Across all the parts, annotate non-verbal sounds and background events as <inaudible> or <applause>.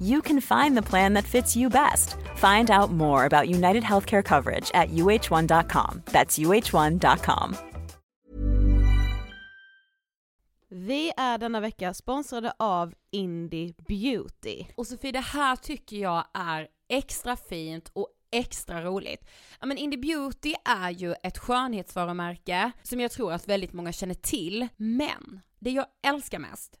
you can find the plan that fits you best. Find out more about United Healthcare coverage at uh1.com. That's uh1.com. Vi är denna vecka sponsrade av Indie Beauty. Och Sofie, det här tycker jag är extra fint och extra roligt. Ja men Indie Beauty är ju ett skönhetsvarumärke som jag tror att väldigt många känner till, men det jag älskar mest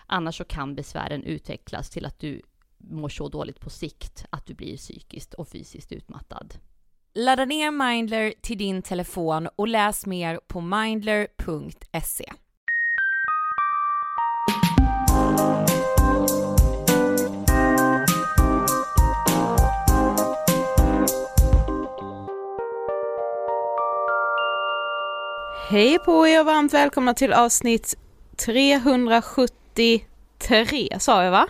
Annars så kan besvären utvecklas till att du mår så dåligt på sikt att du blir psykiskt och fysiskt utmattad. Ladda ner Mindler till din telefon och läs mer på mindler.se. Hej på er och varmt välkomna till avsnitt 373 sa jag va?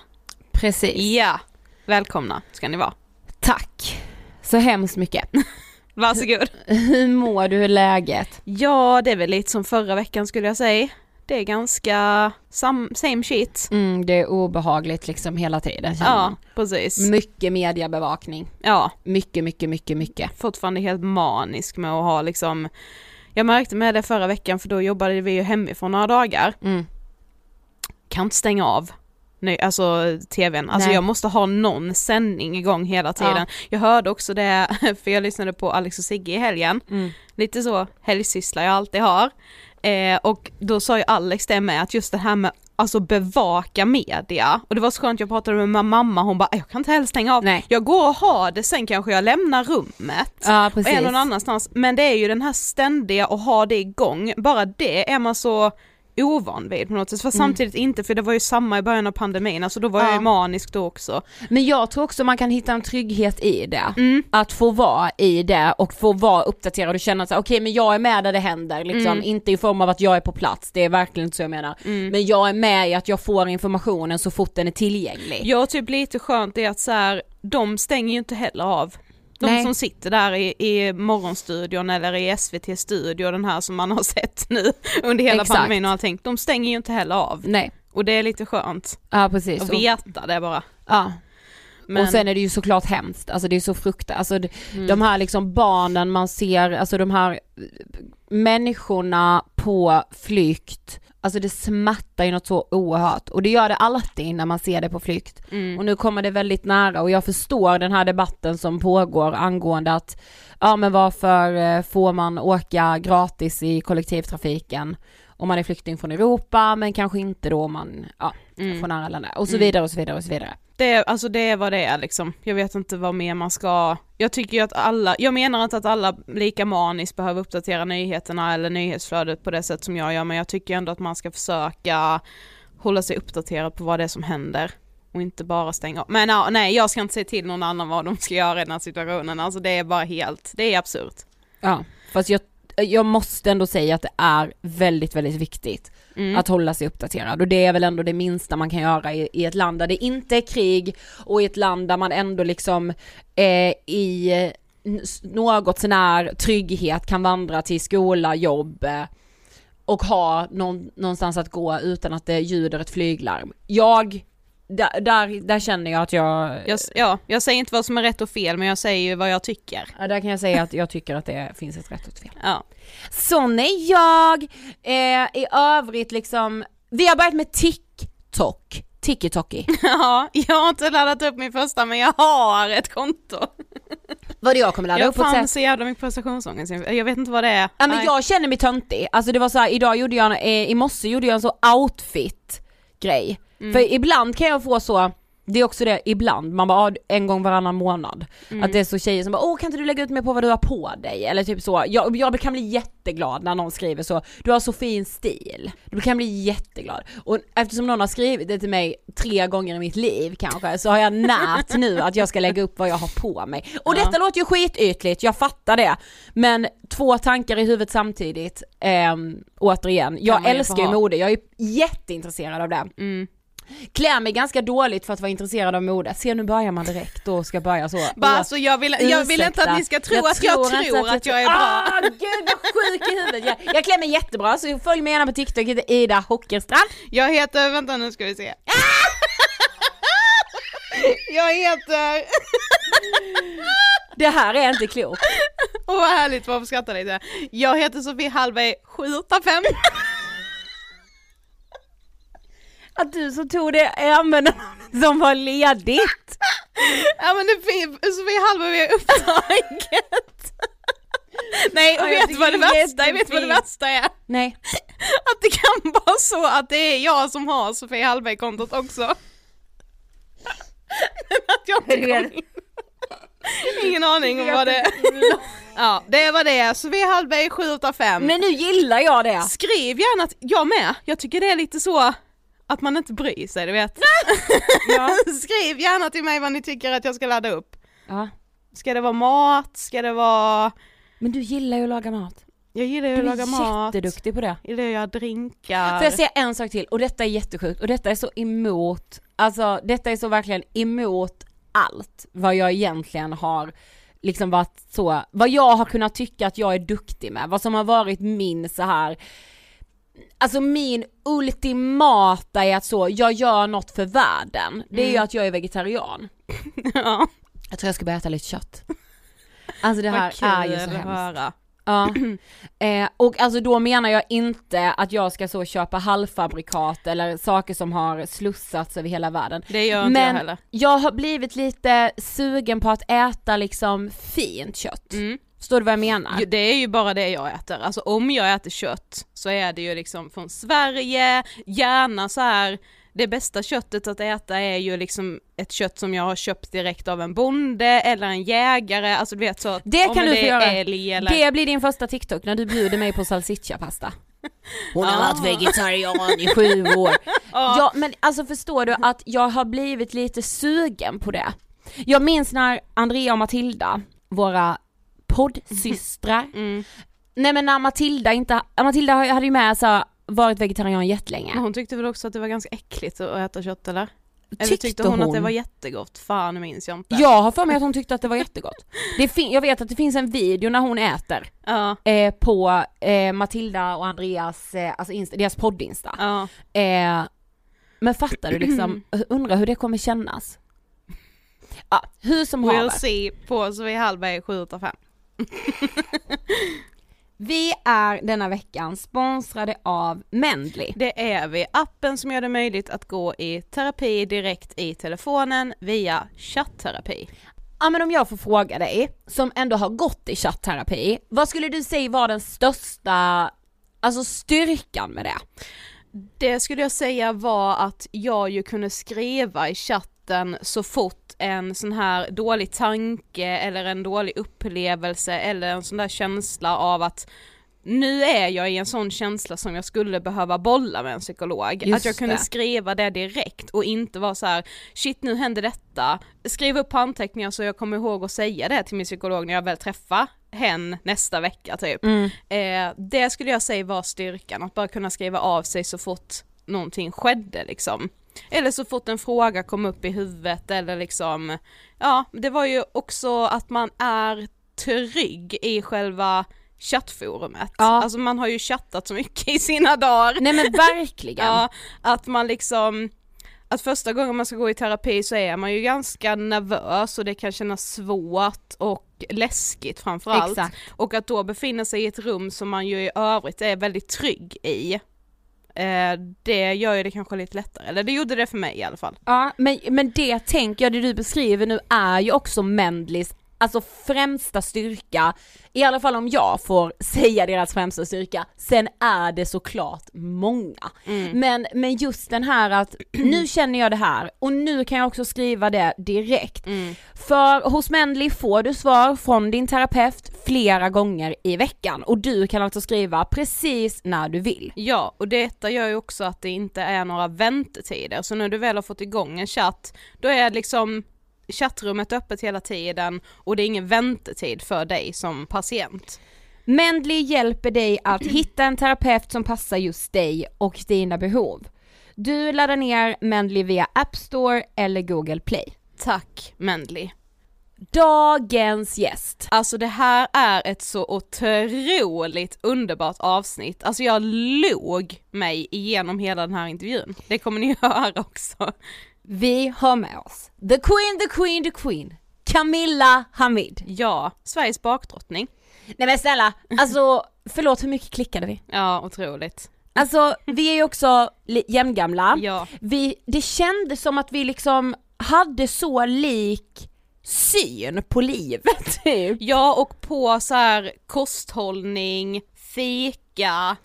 Precis. Ja, välkomna ska ni vara. Tack så hemskt mycket. <laughs> Varsågod. Hur mår du? Hur är läget? Ja, det är väl lite som förra veckan skulle jag säga. Det är ganska sam, same shit. Mm, det är obehagligt liksom hela tiden känner Ja, man. precis. Mycket mediebevakning. Ja, Mycket, mycket, mycket, mycket. fortfarande helt manisk med att ha liksom Jag märkte med det förra veckan för då jobbade vi ju hemifrån några dagar. Mm. Kan inte stänga av Nej, alltså tvn, alltså Nej. jag måste ha någon sändning igång hela tiden. Ja. Jag hörde också det, <laughs> för jag lyssnade på Alex och Sigge i helgen, Mm. lite så helgsyssla jag alltid har. Eh, och då sa ju Alex det med att just det här med alltså bevaka media och det var så skönt jag pratade med min mamma hon bara jag kan inte heller stänga av, Nej. jag går och har det sen kanske jag lämnar rummet Ja, och är någon annanstans men det är ju den här ständiga och ha det igång, bara det är man så ovan vid på något sätt, för samtidigt inte för det var ju samma i början av pandemin, alltså då var jag Ja. ju manisk då också. Men jag tror också man kan hitta en trygghet i det. Mm. Att få vara i det och få vara uppdaterad och känna att okej men jag är med där det händer liksom, Mm. inte i form av att jag är på plats, det är verkligen inte så jag menar. Men jag är med i att jag får informationen så fort den är tillgänglig. Jag typ lite skönt är att så här, de stänger ju inte heller av. De Nej. som sitter där i, i morgonstudion eller i SVT studio, den här som man har <laughs> sett nu under hela Exakt. pandemin och allting, de stänger ju inte heller av. Nej, Och det är lite skönt ja precis. att veta det bara. ja. Men, och sen är det ju såklart hemskt, alltså det är så fruktansvärt, alltså Mm. de här liksom barnen man ser, alltså de här människorna på flykt, alltså det smärtar ju något så oerhört och det gör det alltid när man ser det på flykt. mm, Och nu kommer det väldigt nära och jag förstår den här debatten som pågår angående att ja men varför eh, får man åka gratis i kollektivtrafiken om man är flykting från Europa men kanske inte då om man ja, mm. från andra länder och så Mm. vidare och så vidare och så vidare. Det, är- alltså det är vad det är liksom. Jag vet inte vad mer man ska, jag tycker ju att alla, jag menar inte att alla lika maniskt behöver uppdatera nyheterna eller nyhetsflödet på det sätt som jag gör, men jag tycker ändå att man ska försöka hålla sig uppdaterad på vad det är som händer. Och inte bara stänga av. Men ja, nej, jag ska inte säga till någon annan vad de ska göra i den här situationen, alltså det är bara helt, det är absurt. Ja, fast jag, jag måste ändå säga att det är väldigt, väldigt viktigt Mm. att hålla sig uppdaterad och det är väl ändå det minsta man kan göra i, i ett land där det inte är krig och i ett land där man ändå liksom eh, i något sånär trygghet kan vandra till skola, jobb eh, och ha någon, någonstans att gå utan att det ljuder ett flyglarm. Jag, där, där, där känner jag att jag, Jag, ja, jag säger inte vad som är rätt och fel, men jag säger ju vad jag tycker. ja, där kan jag säga att jag tycker att det finns ett rätt och ett fel. Ja. Sån är jag! Eh, I övrigt liksom, vi har börjat med TikTok. TikToki. <laughs> ja, jag har inte laddat upp min första, men jag har ett konto. Vad det jag kommer ladda Jag upp på ett fann så jävla mycket prestationsångest, jag vet inte vad det är. Ja men jag känner mig töntig, alltså det var så här, idag gjorde jag, eh, i morse gjorde jag en så outfit grej. Mm. För ibland kan jag få så, det är också det, ibland, man bara en gång varannan månad. Mm. Att det är så tjejer som bara åh kan inte du lägga ut mer på vad du har på dig? Eller typ så, jag, jag kan bli jätteglad när någon skriver så, du har så fin stil. Du kan bli jätteglad. Och eftersom någon har skrivit det till mig tre gånger i mitt liv kanske, så har jag närt nu <laughs> att jag ska lägga upp vad jag har på mig. Och Ja. detta låter ju skitytligt, jag fattar det. Men två tankar i huvudet samtidigt, ehm, återigen, jag älskar ju mode, jag är jätteintresserad av det. Mm. Klär mig ganska dåligt för att vara intresserad av mode. Se nu börjar man direkt och ska börja så. Bara, alltså, jag, vill, jag vill inte att ni ska tro att jag inte tror att jag är bra. Ah, gud vad sjuk i huvudet. Jag, jag klär mig jättebra så följ mig gärna på TikTok, jag heter Ida Hockerstrand. Jag heter, vänta nu ska vi se. <laughs> jag heter, Det här är inte klokt. åh vad härligt, varför skrattar lite? Jag heter Sofie Hallberg 785. Att du som tog det ämnet <laughs> som var ledigt. ja men det finns, Sofie Hallberg är upptaget. <laughs> Nej och Ja, vet vad det det är värsta är? Vet vad det värsta är? Nej. <laughs> Att det kan vara så att det är jag som har Sofie Hallberg-kontot också. Men att jag inte kom in. Ingen aning om vad det är. Ja, det vad det. Sofie Hallberg 785. Men nu gillar jag det. Skriv gärna, att- jag med, jag tycker det är lite så att man inte bryr sig, du vet. <laughs> Ja. <laughs> Skriv gärna till mig vad ni tycker att jag ska ladda upp. ja. Ska det vara mat? Ska det vara... Men du gillar ju att laga mat. Jag gillar ju Du att är laga mat. jätteduktig på det. Jag gillar göra drinkar. Får jag säga en sak till? Och detta är jättesjukt och detta är så emot, alltså detta är så verkligen emot allt vad jag egentligen har liksom varit så, vad jag har kunnat tycka att jag är duktig med, vad som har varit min så här Alltså min ultimata är att så, jag gör något för världen, det är ju att jag är vegetarian. <laughs> ja, Jag tror jag ska börja äta lite kött. Alltså det här är ju så hemskt. höra. Ja, <clears throat> eh, och alltså då menar jag inte att jag ska så köpa halvfabrikat eller saker som har slussats över hela världen. Det gör inte jag Men heller. jag har blivit lite sugen på att äta liksom fint kött. Mm. Förstår du vad jag menar? Det är ju bara det jag äter, alltså om jag äter kött så är det ju liksom från Sverige, gärna så här det bästa köttet att äta är ju liksom ett kött som jag har köpt direkt av en bonde eller en jägare, alltså du vet så att Det kan du det få göra. eller Det blir din första TikTok när du bjuder mig på salsiccia-pasta. <laughs> Hon har Ah. varit vegetarian i sju år. <laughs> Ja men alltså förstår du att jag har blivit lite sugen på det. Jag minns när Andrea och Matilda, våra poddsystrar, Mm. nej men när Matilda inte, Matilda hade ju med så varit vegetarian jättelänge. Men hon tyckte väl också att det var ganska äckligt att äta kött eller? Eller Tyckte tyckte hon, att det hon? var jättegott? Fan minns jag inte. Jag har för mig att hon tyckte att det var jättegott. Det jag vet att det finns en video när hon äter Ja, eh, på eh, Matilda och Andreas, eh, alltså insta, deras poddinsta. ja. Eh, men fattar du liksom, undrar hur det kommer kännas? Ja, hur som We'll haver. see på Sofie Hallberg 785. <laughs> Vi är denna veckan sponsrade av Mendley. Det är vi, appen som gör det möjligt att gå i terapi direkt i telefonen via chattterapi. Ja men om jag får fråga dig, som ändå har gått i chattterapi, vad skulle du säga var den största, alltså styrkan med det? Det skulle jag säga var att jag ju kunde skriva i chatten så fort en sån här dålig tanke eller en dålig upplevelse eller en sån där känsla av att nu är jag i en sån känsla som jag skulle behöva bolla med en psykolog. Just att jag kunde det. skriva det direkt och inte vara så här: shit nu händer detta, skriv upp anteckningar så jag kommer ihåg att säga det till min psykolog när jag väl träffar hen nästa vecka typ. Eh, det skulle jag säga var styrkan, att bara kunna skriva av sig så fort någonting skedde liksom. Eller så fort en fråga kom upp i huvudet eller liksom, ja det var ju också att man är trygg i själva chattforumet. Ja. Alltså man har ju chattat så mycket i sina dagar. Nej men verkligen. <laughs> Ja, att man liksom, att första gången man ska gå i terapi så är man ju ganska nervös och det kan kännas svårt och läskigt framförallt. Exakt. Och att då befinna sig i ett rum som man ju i övrigt är väldigt trygg i, eh, det gör ju det kanske lite lättare, eller det gjorde det för mig i alla fall. Ja men, men det tänker jag, det du beskriver nu är ju också Mendlis alltså främsta styrka, i alla fall om jag får <laughs> säga deras främsta styrka, sen är det såklart många. Men, men just den här att <clears throat> nu känner jag det här och nu kan jag också skriva det direkt. För hos Mendley får du svar från din terapeut flera gånger i veckan och du kan alltså skriva precis när du vill. Ja, och detta gör ju också att det inte är några väntetider, så när du väl har fått igång en chatt, då är liksom chattrummet öppet hela tiden och det är ingen väntetid för dig som patient. Mendley hjälper dig att <clears throat> hitta en terapeut som passar just dig och dina behov. Du laddar ner Mendley via App Store eller Google Play. Tack Mendley. Dagens gäst. Alltså det här är ett så otroligt underbart avsnitt. Alltså jag log mig igenom hela den här intervjun. Det kommer ni <laughs> höra också. Vi har med oss the queen, the queen, the queen. Camilla Hamid. Ja, Sveriges bakdrottning. Nej men snälla, alltså förlåt hur mycket klickade vi? Ja, otroligt. Alltså vi är ju också jämngamla. Ja. Vi, det kändes som att vi liksom hade så lik syn på livet <laughs> typ. Ja och på så här kosthållning, fika,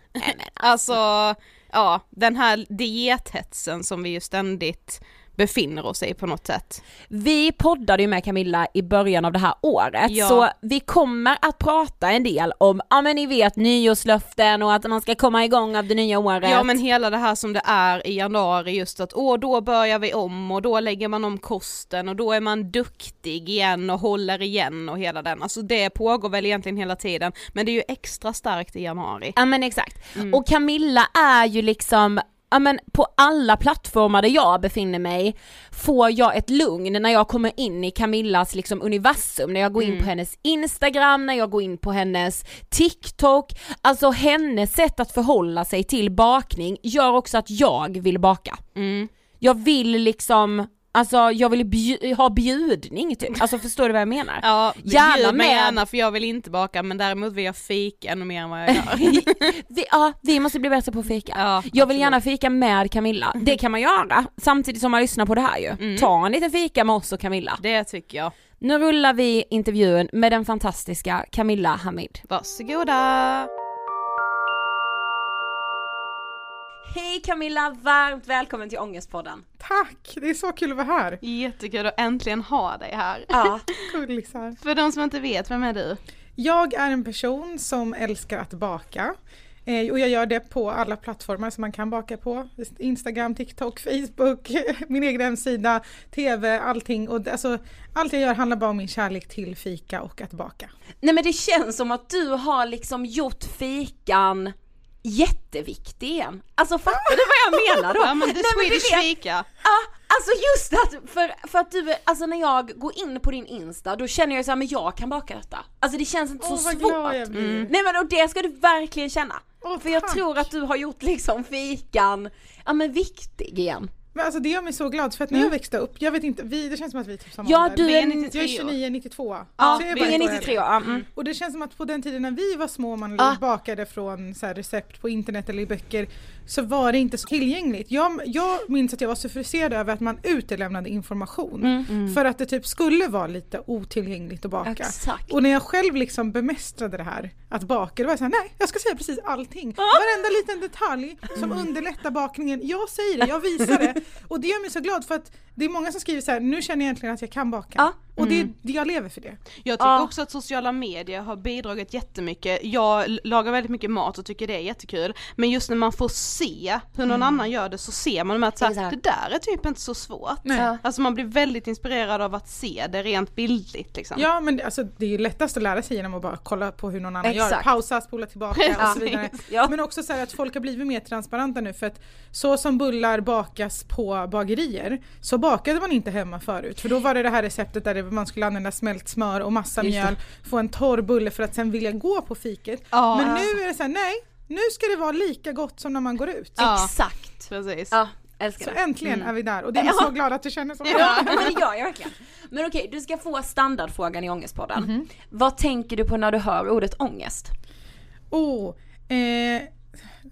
alltså ja den här diethetsen som vi ju ständigt befinner oss i på något sätt. Vi poddade ju med Camilla i början av det här året Ja. så vi kommer att prata en del om, ja men ni vet nyårslöften och att man ska komma igång av det nya året. Ja men hela det här som det är i januari just att åh då börjar vi om och då lägger man om kosten och då är man duktig igen och håller igen och hela den, alltså det pågår väl egentligen hela tiden men det är ju extra starkt i januari. Ja men exakt. Mm. Och Camilla är ju liksom Ja men på alla plattformar där jag befinner mig får jag ett lugn när jag kommer in i Camillas liksom universum, när jag går in Mm. på hennes instagram, när jag går in på hennes TikTok, alltså hennes sätt att förhålla sig till bakning gör också att jag vill baka. Mm. Jag vill liksom, alltså jag vill bju- ha bjudning typ, alltså förstår du vad jag menar? Ja, Gärna mig med- gärna för jag vill inte baka men däremot vill jag fika ännu mer än vad jag gör. <laughs> vi, ja, vi måste bli bättre på att fika. Ja, jag vill absolut. gärna fika med Camilla, det kan man göra samtidigt som man lyssnar på det här ju. Mm. Ta en liten fika med oss och Camilla. Det tycker jag. Nu rullar vi intervjun med den fantastiska Camilla Hamid. Varsågoda! Hej Camilla, varmt välkommen till Ångestpodden. Tack! Det är så kul att vara här. Jättekul att äntligen ha dig här. Ja, <laughs> Gullisar. För de som inte vet, vem är du? Jag är en person som älskar att baka. Eh, och jag gör det på alla plattformar som man kan baka på. Instagram, TikTok, Facebook, <laughs> min egen hemsida, TV, allting. Och alltså, allt jag gör handlar bara om min kärlek till fika och att baka. nej men det känns som att du har liksom gjort fikan jätteviktig igen. Alltså fattar du vad jag <laughs> menar då? Ja men the men Swedish vet- fika. Ja, alltså just att, för, för att du, alltså när jag går in på din Insta då känner jag så här, men jag kan baka detta. Alltså det känns inte Åh så svårt. blir. Nej men och det ska du verkligen känna. Åh, för jag tack. tror att du har gjort liksom fikan, ja men viktig igen. Men alltså det gör mig så glad för att när jag växte upp, jag vet inte, vi, det känns som att vi är typ samma Ja, ålder. du Vi är 93 Jag är år. 29, 92. ja, jag är du bara är ett år 93 äldre. ja, mm. Och det känns som att på den tiden när vi var små man Ah. bakade från så recept på internet eller i böcker så var det inte så tillgängligt. Jag, jag minns att jag var så frustrerad över att man utelämnade information Mm. för att det typ skulle vara lite otillgängligt att baka. Exakt. Och när jag själv liksom bemästrade det här, att baka, då var jag såhär, nej jag ska säga precis allting. Varenda liten detalj som Mm. underlättar bakningen, jag säger det, jag visar det. <laughs> Och det gör mig så glad för att det är många som skriver så här: nu känner jag egentligen att jag kan baka. Ja. Och Mm. det, jag lever för det. Jag tycker Ja. också att sociala medier har bidragit jättemycket. Jag lagar väldigt mycket mat och tycker det är jättekul. Men just när man får se hur någon annan gör det så ser man att så här, det där är typ inte så svårt. Nej. Alltså man blir väldigt inspirerad av att se det rent bildligt liksom. Ja men det- alltså, det är ju lättast att lära sig genom att bara kolla på hur någon annan gör. Exakt. Pausa, spola tillbaka och så vidare. <laughs> Ja. Men också så här att folk har blivit mer transparenta nu för att så som bullar bakas på bagerier så bakade man inte hemma förut. För då var det det här receptet där man skulle använda smält smör och massa mjöl, få en torr bulle för att sen vilja gå på fiket. Ja. Men nu är det så här, nej, nu ska det vara lika gott som när man går ut. Ja. Exakt. Precis. Ja, älskar Så det. äntligen är vi där och det är Ja. jag så glad att du känner så. Ja, men <laughs> det gör jag verkligen. Men okej, du ska få standardfrågan i Ångestpodden. Mhm. Vad tänker du på när du hör ordet ångest? Oh, eh,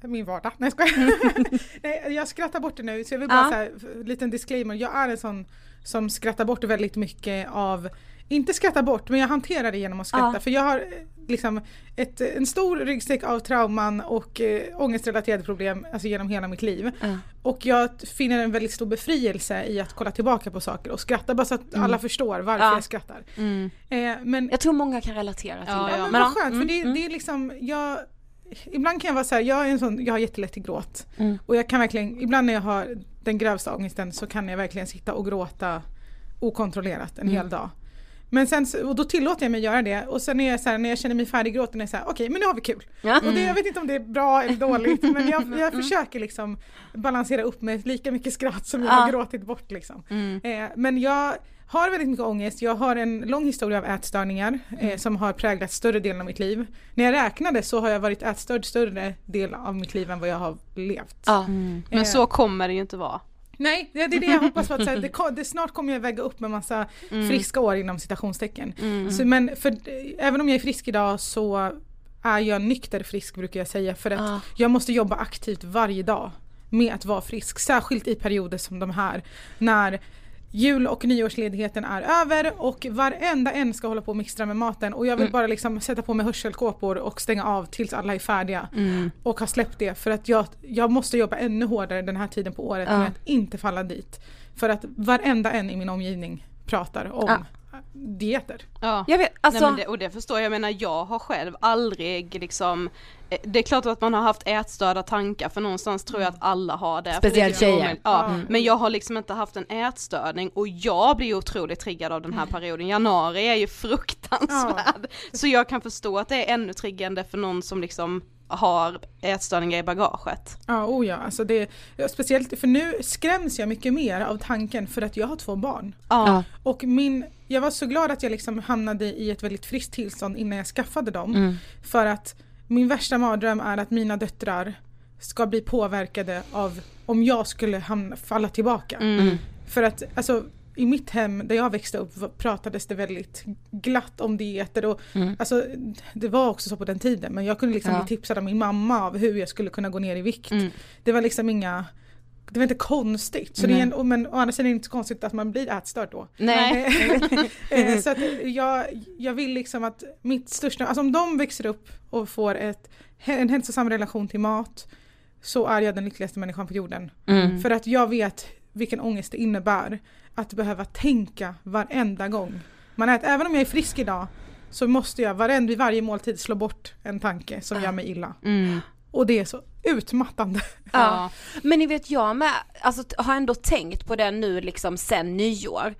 min vardag. Nej jag skojar. <laughs> Nej, jag skrattar bort det nu så jag vill bara Ja. f- liten disclaimer. Jag är en sån som skrattar bort väldigt mycket av inte skratta bort men jag hanterar det genom att skratta Ja. för jag har eh, liksom ett, en stor ryggsäck av trauman och eh, ångestrelaterade problem alltså genom hela mitt liv. Ja. Och jag finner en väldigt stor befrielse i att kolla tillbaka på saker och skratta bara så att alla förstår varför Mm. Ja. jag skrattar. Mm. Eh, men Jag tror många kan relatera till Ja, det. Ja, men Men vad skönt mm, för det, mm. det är liksom, jag, ibland kan jag vara så här, jag är en sån, jag har jättelätt till gråt. Mm. Och jag kan verkligen, ibland när jag har den grövsta ångesten så kan jag verkligen sitta och gråta okontrollerat en Mm. hel dag. Men sen, och då tillåter jag mig göra det och sen är jag så här, när jag känner mig färdiggråten är jag så här, okej men nu har vi kul. Ja. Och det, jag vet inte om det är bra eller dåligt <laughs> men jag, jag försöker liksom balansera upp med lika mycket skratt som jag har Ja. gråtit bort liksom. Mm. Eh, men jag har väldigt mycket ångest, jag har en lång historia av ätstörningar eh, som har präglat större delen av mitt liv. När jag räknade så har jag varit ätstörd större del av mitt liv än vad jag har levt. Ja. Men Eh, så kommer det ju inte vara. Nej, det det är det jag hoppas på att så här, det, <laughs> det, snart kommer jag väga upp med massa friska år inom citationstecken. Så, men för, även om jag är frisk idag så är jag nykter frisk brukar jag säga för att Ja. jag måste jobba aktivt varje dag med att vara frisk. Särskilt i perioder som de här när jul och nyårsledigheten är över och varenda en ska hålla på och mixtra med maten och jag vill bara liksom sätta på mig hörselkåpor och stänga av tills alla är färdiga och har släppt det för att jag, jag måste jobba ännu hårdare den här tiden på året Ja. med att inte falla dit. För att varenda en i min omgivning pratar om Ja. Dieter. Ja. Jag vet, alltså, Nej, det, och det förstår jag, jag menar jag har själv aldrig liksom eh, Det är klart att man har haft ätstörda tankar för någonstans tror jag att alla har det. Speciellt liksom- tjejer. Ja, Mm. men jag har liksom inte haft en ätstörning och jag blir otroligt triggad av den här perioden. Januari är ju fruktansvärd. Så jag kan förstå att det är ännu triggande för någon som liksom har ätstörningar i bagaget. Ja, oh ja, alltså det, speciellt för nu skräms jag mycket mer av tanken för att jag har två barn. Ja. Och min, jag var så glad att jag liksom hamnade i ett väldigt friskt tillstånd innan jag skaffade dem. Mm. För att min värsta mardröm är att mina döttrar ska bli påverkade av om jag skulle hamna, falla tillbaka. Mm. För att alltså i mitt hem där jag växte upp pratades det väldigt glatt om dieter och Mm. alltså det var också så på den tiden men jag kunde liksom Ja. bli tipsad av min mamma av hur jag skulle kunna gå ner i vikt. Mm. Det var liksom inga det var inte konstigt. Så det är en, men å andra sidan är det inte så konstigt att man blir ätstörd då. Nej. Eh, <laughs> så att jag, jag vill liksom att mitt största, alltså om de växer upp och får ett, en hälsosam relation till mat så är jag den lyckligaste människan på jorden. Mm. För att jag vet vilken ångest det innebär att behöva tänka varenda gång man äter. Även om jag är frisk idag så måste jag varenda, vid varje måltid slå bort en tanke som gör mig illa. Mm. Och det är så utmattande. Ja. Men ni vet jag med, alltså har ändå tänkt på det nu liksom sen nyår.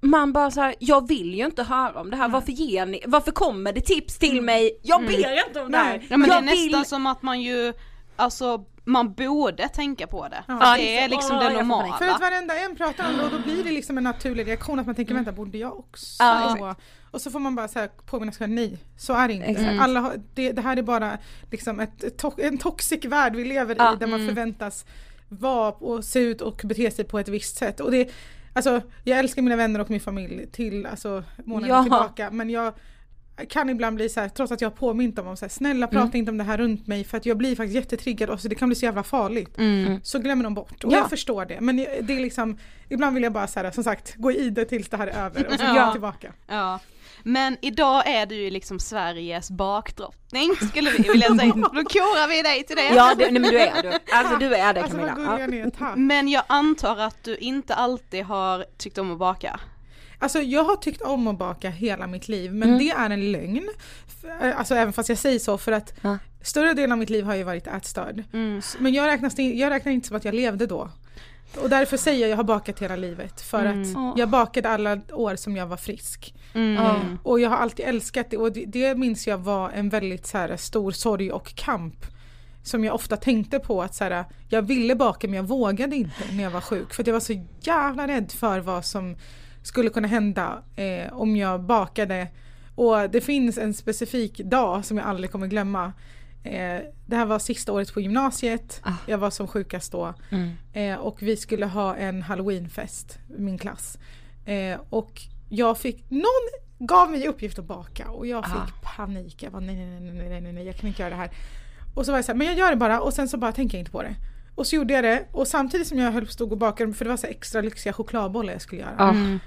Man bara så här, jag vill ju inte höra om det här, varför ger ni, varför kommer det tips till mig? Jag ber inte om det här! Nej. Ja men jag det är nästan som att man ju, alltså man borde tänka på det. Ja. det är liksom det normala. För att varenda en pratar om det och då blir det liksom en naturlig reaktion att man tänker vänta borde jag också? Ja, och så får man bara så här påminna sig själv, nej så är det inte. Exakt. Alla har, det, det här är bara liksom ett, ett to- en toxic värld vi lever Ja, i där man förväntas vara och se ut och bete sig på ett visst sätt. Och det, alltså, jag älskar mina vänner och min familj till alltså, månaden Ja. tillbaka men jag kan ibland bli så här, trots att jag har påmint dem om så här, snälla prata inte om det här runt mig för att jag blir faktiskt jättetriggad och så det kan bli så jävla farligt. Mm. Så glömmer de bort och Ja. jag förstår det men det är liksom Ibland vill jag bara så här, som sagt gå i det tills det här är över och så går <laughs> Ja. jag tillbaka. Ja. Men idag är du ju liksom Sveriges bakdrottning skulle vi vilja säga. <laughs> Då korar vi dig till det. Ja det, nej men du är du, alltså du är det Alltså Camilla. tack. Men jag antar att du inte alltid har tyckt om att baka. Alltså jag har tyckt om att baka hela mitt liv men Mm. det är en lögn. F- Alltså även fast jag säger så för att Ja. större delen av mitt liv har ju varit ätstörd. Mm. Men jag räknar, jag räknar inte som att jag levde då. Och därför säger jag jag har bakat hela livet för Mm. att jag bakade alla år som jag var frisk. Mm. Och jag har alltid älskat det och det, det minns jag var en väldigt så här, stor sorg och kamp. Som jag ofta tänkte på att så här, jag ville baka men jag vågade inte när jag var sjuk. För att jag var så jävla rädd för vad som skulle kunna hända eh, om jag bakade. Och det finns en specifik dag som jag aldrig kommer glömma. Eh, det här var sista året på gymnasiet. Jag var som sjukast då. Eh, och vi skulle ha en halloweenfest, min klass. Eh, och jag fick, någon gav mig uppgift att baka och jag fick panik. Jag var nej, nej, nej, nej, nej, nej, jag kan inte göra det här. Och så var jag så här, men jag gör det bara och sen så bara tänker jag inte på det. Och så gjorde jag det och samtidigt som jag höll på stod och bakade, för det var så extra lyxiga chokladbollar jag skulle göra. Mm.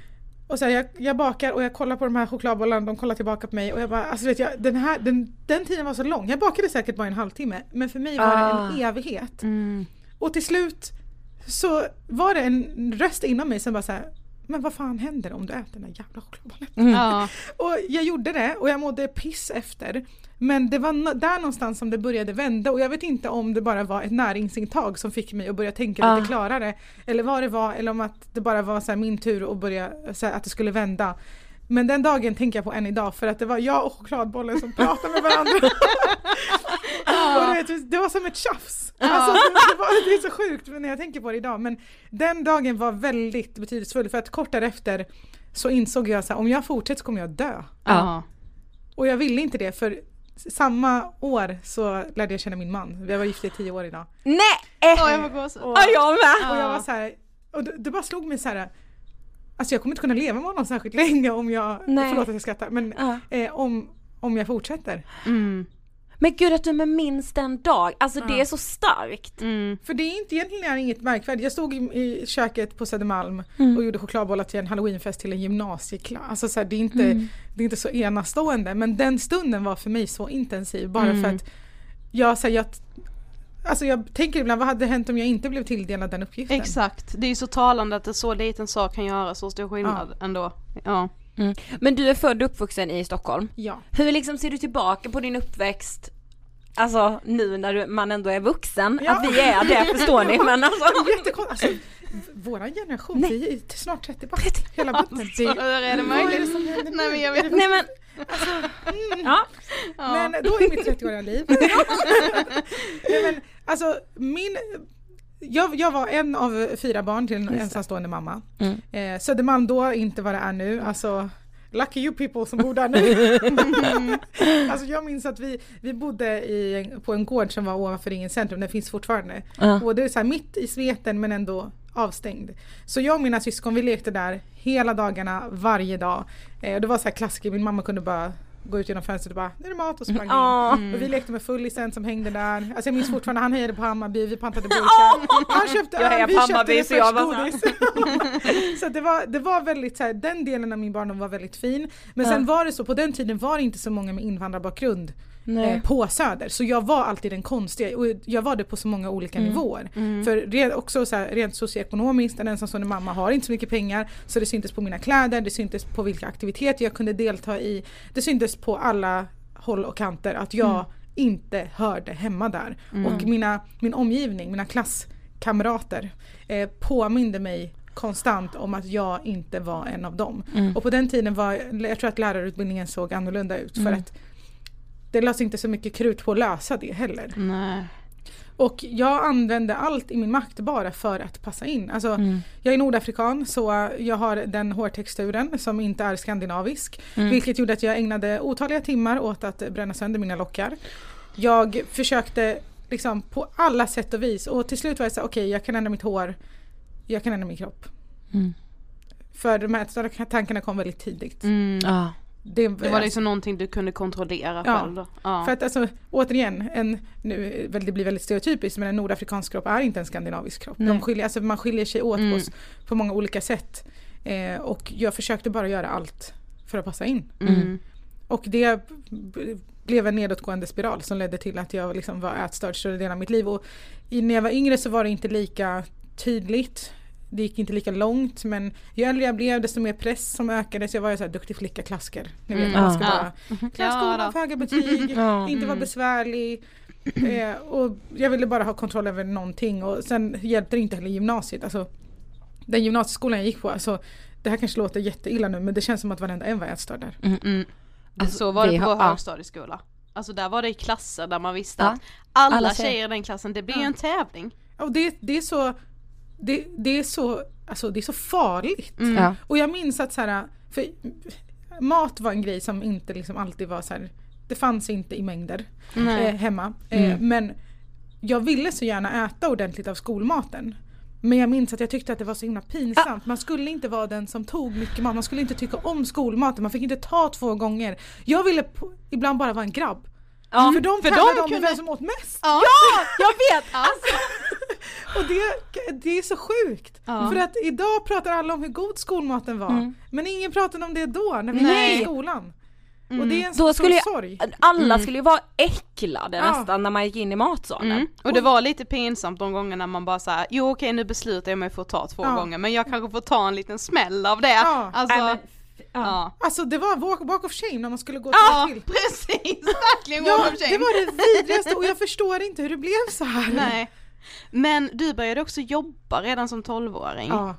Och så här, jag, jag bakar och jag kollar på de här chokladbollarna, de kollar tillbaka på mig och jag bara, alltså vet jag, den här, den, den tiden var så lång. Jag bakade säkert bara en halvtimme men för mig var det en evighet. Och till slut så var det en röst inom mig som bara så här, men vad fan händer om du äter den här jävla chokladbollen? Ja. <laughs> Och jag gjorde det och jag mådde piss efter. Men det var no- där någonstans som det började vända och jag vet inte om det bara var ett näringsintag som fick mig att börja tänka lite klarare. Eller vad det var eller om att det bara var så här min tur att börja, så här, att det skulle vända. Men den dagen tänker jag på än idag för att det var jag och chokladbollen som pratade med varandra. <laughs> och du vet, det var som ett tjafs. Alltså, det, var, det är så sjukt när jag tänker på det idag men den dagen var väldigt betydelsefull för att kort därefter så insåg jag att om jag fortsätter så kommer jag dö. Ja. Och jag ville inte det för samma år så lärde jag känna min man. Vi var gifta i tio år idag. Nej! Ja, jag får gåshud. Ja, jag med! och jag var så här, och det, det bara slog mig så här. Alltså jag kommer inte kunna leva med honom särskilt länge om jag, Nej. förlåt att jag skrattar, men Ja. eh, om, om jag fortsätter. Mm. Men gud att du med minns den dag, alltså det Ja. är så starkt. Mm. För det är inte egentligen inget märkvärdigt. Jag stod i, i köket på Södermalm Mm. och gjorde chokladbollar till en halloweenfest till en gymnasieklass. Alltså så här, det, är inte, Mm. det är inte så enastående men den stunden var för mig så intensiv bara Mm. för att jag, så här, jag Alltså jag tänker ibland, vad hade hänt om jag inte blev tilldelad den uppgiften? Exakt, det är ju så talande att en så liten sak kan göra så stor skillnad ändå. Ja. Men du är född och uppvuxen i Stockholm. Ja. Hur liksom ser du tillbaka på din uppväxt Alltså nu när du, man ändå är vuxen, Ja. att vi är det <laughs> förstår ni men alltså. Alltså, våran generation, Nej. vi är snart 30 bast. Hela bunten. Så hur är det möjligt? Nej men jag vet Nej men, ja. <laughs> Ja. Men då är mitt 30-åriga liv. <laughs> Nej, men, alltså min, jag, jag var en av fyra barn till en ensamstående mamma. Mm. Eh, Södermalm då, inte vad det är nu. Alltså, lucky you people som bor där nu. <laughs> alltså jag minns att vi, vi bodde i, på en gård som var ovanför Ringens centrum, den finns fortfarande. Ja. Och det är så här mitt i sveten men ändå avstängd. Så jag och mina syskon vi lekte där hela dagarna, varje dag. Eh, och det var så här klassiker, min mamma kunde bara gå ut genom fönstret och bara nu är det mat och sprang in. Ja. Och vi lekte med fullisen som hängde där. Alltså jag minns fortfarande, han hejade på Hammarby, vi pantade burkar. Han <laughs> köpte öl, vi på köpte Hammarby, så refreshgodis. <laughs> så det var, det var väldigt så här, den delen av min barndom var väldigt fin. Men sen var det så, på den tiden var det inte så många med invandrarbakgrund eh, på Söder. Så jag var alltid den konstiga och jag var det på så många olika nivåer. För rent, också så här, rent socioekonomiskt, en ensamstående mamma har inte så mycket pengar så det syntes på mina kläder, det syntes på vilka aktiviteter jag kunde delta i. Det syntes på alla håll och kanter att jag inte hörde hemma där. Och mina, min omgivning, mina klasskamrater eh, påminde mig konstant om att jag inte var en av dem. Och på den tiden var, jag tror att lärarutbildningen såg annorlunda ut för att det lades inte så mycket krut på att lösa det heller. Nej. Och jag använde allt i min makt bara för att passa in. Alltså, Jag är nordafrikan så jag har den hårtexturen som inte är skandinavisk. Vilket gjorde att jag ägnade otaliga timmar åt att bränna sönder mina lockar. Jag försökte liksom på alla sätt och vis och till slut var jag så här, okej jag kan ändra mitt hår, jag kan ändra min kropp. För de här tankarna kom väldigt tidigt. Mm. Det, Det var liksom någonting du kunde kontrollera Ja. själv då? Ja. För att alltså, återigen, en, nu, det blir väldigt stereotypiskt men en nordafrikansk kropp är inte en skandinavisk kropp. De skiljer, alltså, man skiljer sig åt Mm. på, på många olika sätt. Eh, och jag försökte bara göra allt för att passa in. Mm. Och det blev en nedåtgående spiral som ledde till att jag liksom var ätstörd större delen av mitt liv. Och i, när jag var yngre så var det inte lika tydligt. Det gick inte lika långt men ju äldre jag blev desto mer press som ökade så jag var ju så här duktig flicka klassiker. Ni vet, Mm. man ska Ja. bara klä Ja, skolan för höga betyg, <laughs> Ja. inte vara besvärlig. Eh, och jag ville bara ha kontroll över någonting och sen hjälpte det inte heller gymnasiet. Alltså, den gymnasieskolan jag gick på, alltså, det här kanske låter jätteilla nu men det känns som att varenda en var ätstörd där. Mm, mm. Alltså, så var det vi på ja. högstadieskola. Alltså där var det i klasser där man visste Ja. att alla, Alla tjejer. i den klassen, det blir ju en tävling. Och det, det är så, det, det är så, alltså det är så farligt. Ja. Och jag minns att så här, för mat var en grej som inte liksom alltid var så här, det fanns inte i mängder eh, hemma. Eh, men jag ville så gärna äta ordentligt av skolmaten. Men jag minns att jag tyckte att det var så himla pinsamt. Man skulle inte vara den som tog mycket mat, man skulle inte tycka om skolmaten, man fick inte ta två gånger. Jag ville ibland bara vara en grabb. Ja, för de för de tävlade om kunde- vem som åt mest. Ja, Jag vet! <laughs> Alltså, Och det, det är så sjukt. Ja. För att idag pratar alla om hur god skolmaten var. Mm. Men ingen pratade om det då när vi Nej. gick i skolan. Och det är en Då skulle sorg. alla skulle ju vara äcklade Ja. nästan när man gick in i matsalen. Mm. Och det var lite pinsamt de gångerna man bara såhär, jo okej nu beslutar jag mig för att ta två Ja. gånger men jag kanske får ta en liten smäll av det. Ja. Alltså, ja. Alltså det var walk, walk of shame när man skulle gå Ja, till. precis, verkligen Ja, walk of shame. det var det vidrigaste och jag förstår inte hur det blev så här. Nej. Men du började också jobba redan som 12-åring. Ja.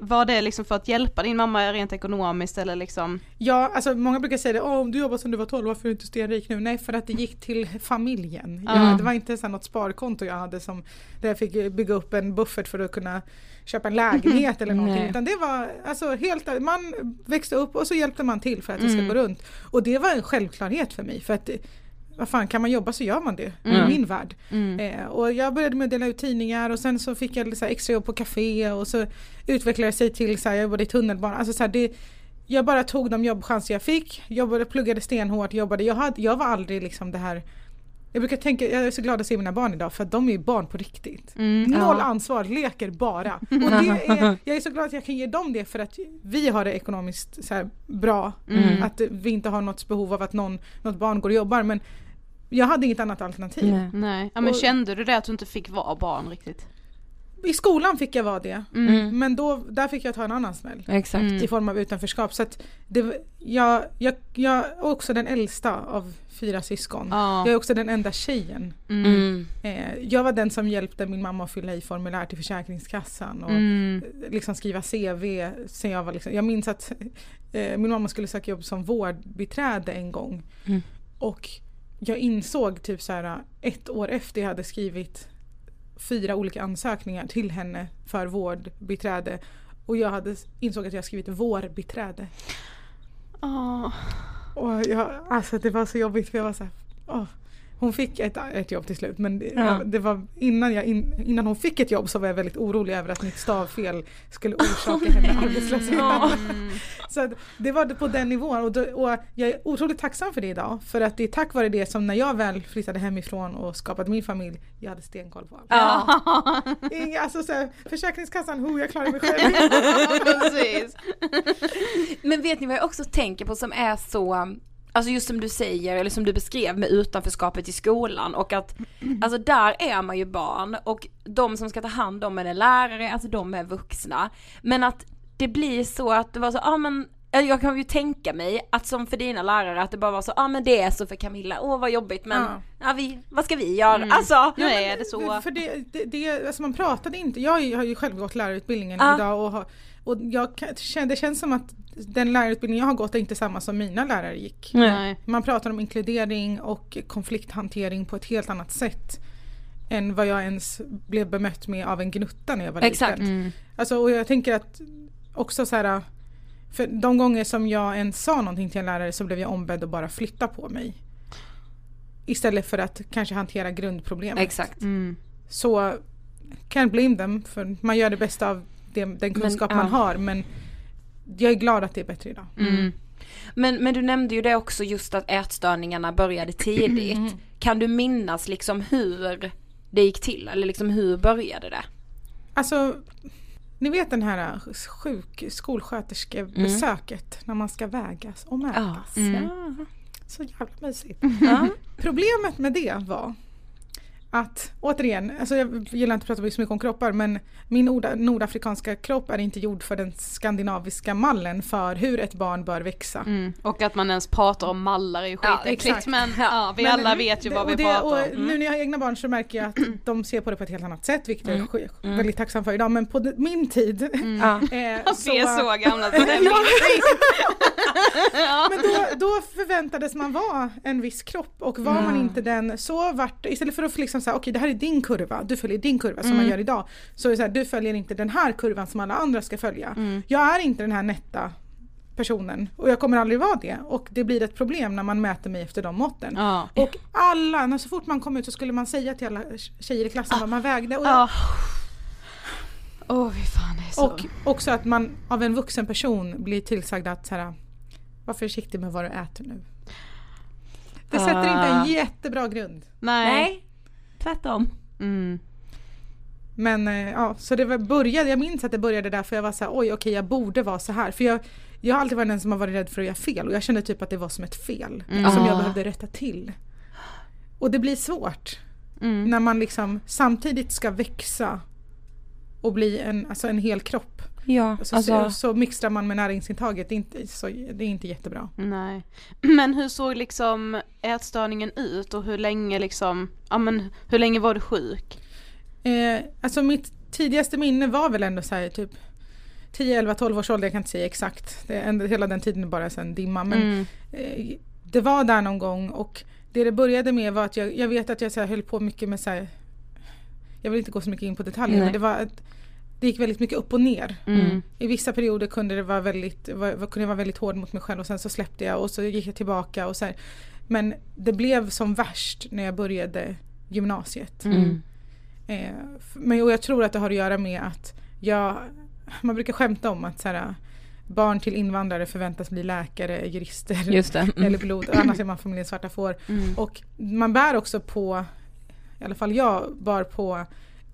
Var det liksom för att hjälpa din mamma rent ekonomiskt eller liksom? Ja, alltså många brukar säga det, Åh, om du jobbar sedan du var 12, varför är du inte stenrik nu? Nej, för att det gick till familjen. Ja. Jag, det var inte så något sparkonto jag hade som, där jag fick bygga upp en buffert för att kunna köpa en lägenhet eller <laughs> någonting. Nej. Utan det var alltså helt, man växte upp och så hjälpte man till för att det ska Mm. gå runt. Och det var en självklarhet för mig, för att vad fan, kan man jobba så gör man det Mm. i min värld. Mm. Eh, och jag började med att dela ut tidningar och sen så fick jag så här, extra jobb på café och så utvecklade det sig till så här, jag jobbade i tunnelbanan. Alltså så här, det, jag bara tog de jobbchanser jag fick, jobbade, pluggade stenhårt, jobbade. Jag, hade, jag var aldrig liksom det här jag brukar tänka, jag är så glad att se mina barn idag för att de är ju barn på riktigt. Mm. Noll ansvar, leker bara. Och det <laughs> är, jag är så glad att jag kan ge dem det för att vi har det ekonomiskt så bra. Mm. Att vi inte har något behov av att någon, något barn går och jobbar. Men jag hade inget annat alternativ. Nej. Nej, ja men Och- kände du det att du inte fick vara barn riktigt? I skolan fick jag vara det. Mm. Men då, där fick jag ta en annan smäll. Exakt. Mm. I form av utanförskap. Så att det, jag, jag, jag är också den äldsta av fyra syskon. Ja. Jag är också den enda tjejen. Mm. Mm. Eh, jag var den som hjälpte min mamma att fylla i formulär till Försäkringskassan och Mm. liksom skriva CV. Sen jag, var liksom, jag minns att eh, min mamma skulle söka jobb som vårdbiträde en gång. Mm. Och jag insåg typ så här ett år efter jag hade skrivit fyra olika ansökningar till henne för vårdbiträde. Och jag hade insåg att jag skrivit vårbiträde. Åh. Och jag, alltså det var så jobbigt för jag var så här, åh. Hon fick ett, ett jobb till slut men det, Ja. det var innan, jag in, innan hon fick ett jobb så var jag väldigt orolig över att mitt stavfel skulle orsaka henne <laughs> arbetslöshet. Mm. <laughs> Så det var på den nivån och, då, och jag är otroligt tacksam för det idag. För att det är tack vare det som när jag väl flyttade hemifrån och skapade min familj, jag hade stenkoll på allt. Ja. <laughs> Inga, alltså så här, Försäkringskassan, ho, jag klarar mig själv. Men vet ni vad jag också tänker på som är så, alltså just som du säger, eller som du beskrev med utanförskapet i skolan och att, alltså där är man ju barn och de som ska ta hand om en är lärare, alltså de är vuxna. Men att det blir så att det var så, ja ah, men jag kan ju tänka mig att som för dina lärare att det bara var så, ja ah, men det är så för Camilla, åh vad jobbigt men Ja. ja. vi, vad ska vi göra? Mm. Alltså. Nu är det så. För det, det, det, alltså man pratade inte, jag har ju själv gått lärarutbildningen Ja. idag och, har, och jag det känns som att den lärarutbildning jag har gått är inte samma som mina lärare gick. Nej. Man pratar om inkludering och konflikthantering på ett helt annat sätt än vad jag ens blev bemött med av en gnutta när jag var Exakt. liten. Mm. Alltså, och jag tänker att också så här, för de gånger som jag ens sa någonting till en lärare så blev jag ombedd att bara flytta på mig. Istället för att kanske hantera grundproblemet. Exakt. Mm. Så can't blame them för man gör det bästa av det, den kunskap ja. man har men jag är glad att det är bättre idag. Mm. Men, men du nämnde ju det också just att ätstörningarna började tidigt. Mm. Kan du minnas liksom hur det gick till eller liksom hur började det? Alltså, ni vet den här sjuk skolsköterskebesöket när man ska vägas och mätas. Mm. Så jävla mysigt. Ja. <laughs> Problemet med det var att, återigen, alltså jag gillar inte att prata så mycket om kroppar men min norda, nordafrikanska kropp är inte gjord för den skandinaviska mallen för hur ett barn bör växa. Mm. Och att man ens pratar om mallar är ju Ja, skitäckligt exakt. men Ja. ja, vi Men alla vet ju vad och vi det- pratar om. Mm. Nu när jag har egna barn så märker jag att <clears throat> de ser på det på ett helt annat sätt vilket jag är sk- Mm. väldigt tacksam för idag. Men på min tid <laughs> Ja. <laughs> eh, Vi är så gamla så det är <laughs> Ja. ja. Men då, då förväntades man vara en viss kropp och var man Mm. inte den så vart det, istället för att liksom säga okej det här är din kurva, du följer din kurva som man Mm. gör idag. Så är så här, du följer inte den här kurvan som alla andra ska följa. Mm. Jag är inte den här nätta personen och jag kommer aldrig vara det och det blir ett problem när man mäter mig efter de måtten. Ja. Och alla, när så fort man kom ut så skulle man säga till alla tjejer i klassen vad man vägde. Och, Ja. Åh fy fan det är så. och också att man av en vuxen person blir tillsagd att så här, var försiktig med vad du äter nu. Det sätter inte Ah. en jättebra grund. Nej. Nej, tvärtom. Mm. Men eh, ja, så det var, började, jag minns att det började där för jag var så här, oj okej jag borde vara så här. För jag, jag har alltid varit den som har varit rädd för att göra fel och jag kände typ att det var som ett fel Mm. som jag Ah. behövde rätta till. Och det blir svårt Mm. när man liksom samtidigt ska växa och bli en, alltså en hel kropp. Ja, Så, alltså, så, så mixtrar man med näringsintaget, det är inte, så, det är inte jättebra. Nej. <clears throat> Men hur såg liksom ätstörningen ut och hur länge liksom, ja men hur länge var du sjuk? Eh, alltså mitt tidigaste minne var väl ändå så här typ 10, 11, 12 års ålder, jag kan inte säga exakt. Det hela den tiden bara en dimma. Men Mm. eh, det var där någon gång och det det började med var att jag, jag vet att jag så här, höll på mycket med så här, jag vill inte gå så mycket in på detaljer Nej. men det var att det gick väldigt mycket upp och ner. Mm. I vissa perioder kunde det vara väldigt, var, kunde jag vara väldigt hård mot mig själv och sen så släppte jag och så gick jag tillbaka och så här. Men det blev som värst när jag började gymnasiet. Mm. Eh, f- men, och jag tror att det har att göra med att jag, man brukar skämta om att så här, barn till invandrare förväntas bli läkare, jurister Just det. Mm. eller pilot, annars är man familjens svarta får. Mm. Och man bär också på, i alla fall jag bar på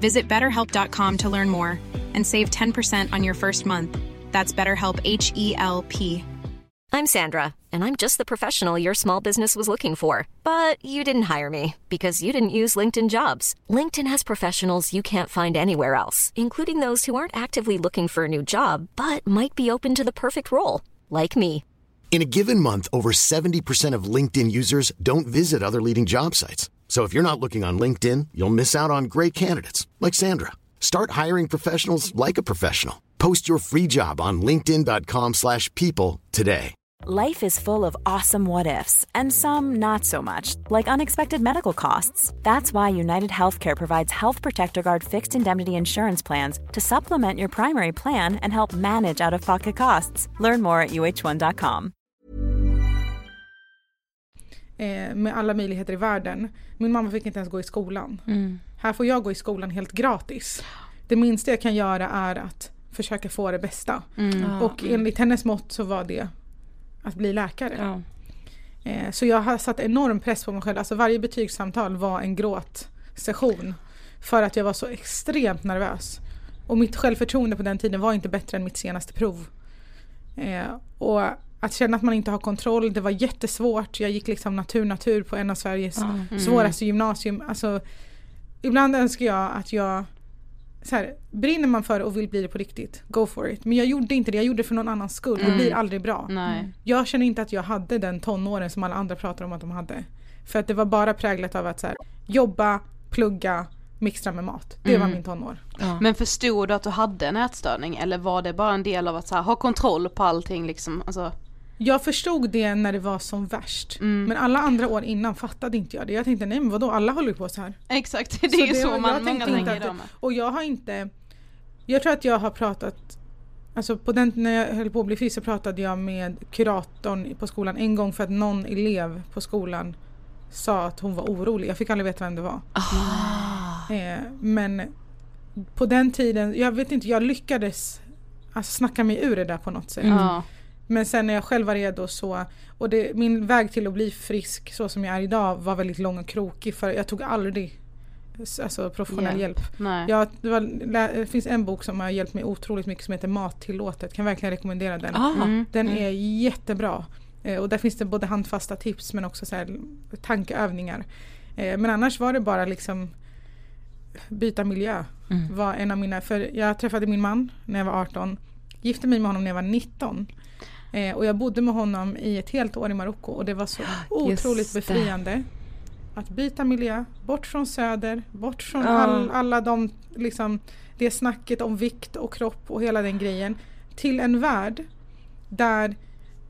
Visit betterhelp.com to learn more and save 10% on your first month. That's BetterHelp H E L P. I'm Sandra, and I'm just the professional your small business was looking for. But you didn't hire me because you didn't use LinkedIn jobs. LinkedIn has professionals you can't find anywhere else, including those who aren't actively looking for a new job but might be open to the perfect role, like me. In a given month, over 70% of LinkedIn users don't visit other leading job sites. So if you're not looking on LinkedIn, you'll miss out on great candidates like Sandra. Start hiring professionals like a professional. Post your free job on linkedin.com/people today. Life is full of awesome what ifs, and some not so much, like unexpected medical costs. That's why United Healthcare provides Health Protector Guard fixed indemnity insurance plans to supplement your primary plan and help manage out of pocket costs. Learn more at uh1.com. eh, med alla möjligheter i världen. Min mamma fick inte ens gå i skolan. Mm. Här får jag gå i skolan helt gratis. Det minsta jag kan göra är att försöka få det bästa. Mm. Och enligt hennes mått så var det att bli läkare. Ja. Eh, så jag har satt enorm press på mig själv. Alltså varje betygssamtal var en gråtsession. För att jag var så extremt nervös. Och mitt självförtroende på den tiden var inte bättre än mitt senaste prov. Eh, och att känna att man inte har kontroll, det var jättesvårt. Jag gick liksom natur, natur på en av Sveriges Mm. svåraste gymnasium. Alltså, ibland önskar jag att jag så här, brinner man för det och vill bli det på riktigt, go for it. Men jag gjorde inte det, jag gjorde det för någon annans skull. Det Mm. blir aldrig bra. Nej. Jag känner inte att jag hade den tonåren som alla andra pratar om att de hade. För att det var bara präglat av att så här, jobba, plugga, mixtra med mat. Det var Mm. min tonår. Men förstod du att du hade en ätstörning eller var det bara en del av att så här, ha kontroll på allting liksom? Alltså, Jag förstod det när det var som värst. Mm. Men alla andra år innan fattade inte jag det. Jag tänkte nej men vadå, alla håller ju på så här. exakt, <laughs> det är ju så, var- man, många tänker det-. Och jag har inte, jag tror att jag har pratat, alltså på den, när jag höll på att bli frisk så pratade jag med kuratorn på skolan en gång för att någon elev på skolan sa att hon var orolig. Jag fick aldrig veta vem det var. Eh, men på den tiden, jag vet inte, jag lyckades alltså, snacka mig ur det där på något sätt. Ja. Men sen när jag själv var redo så, och det, min väg till att bli frisk så som jag är idag var väldigt lång och krokig för jag tog aldrig alltså, professionell Hjälp. hjälp. Jag, det, var, det finns en bok som har hjälpt mig otroligt mycket som heter Mattillåtet, kan verkligen rekommendera den. Ah. Mm. Den är jättebra. Eh, och där finns det både handfasta tips men också så här, tankeövningar. Eh, men annars var det bara liksom byta miljö. Mm. Var en av mina, för jag träffade min man när jag var 18. Gifte mig med honom när jag var 19. Eh, och jag bodde med honom i ett helt år i Marocko och det var så <gasps> otroligt befriande. Att byta miljö, bort från söder, bort från Ja. all, alla de, liksom, det snacket om vikt och kropp och hela den grejen. Till en värld där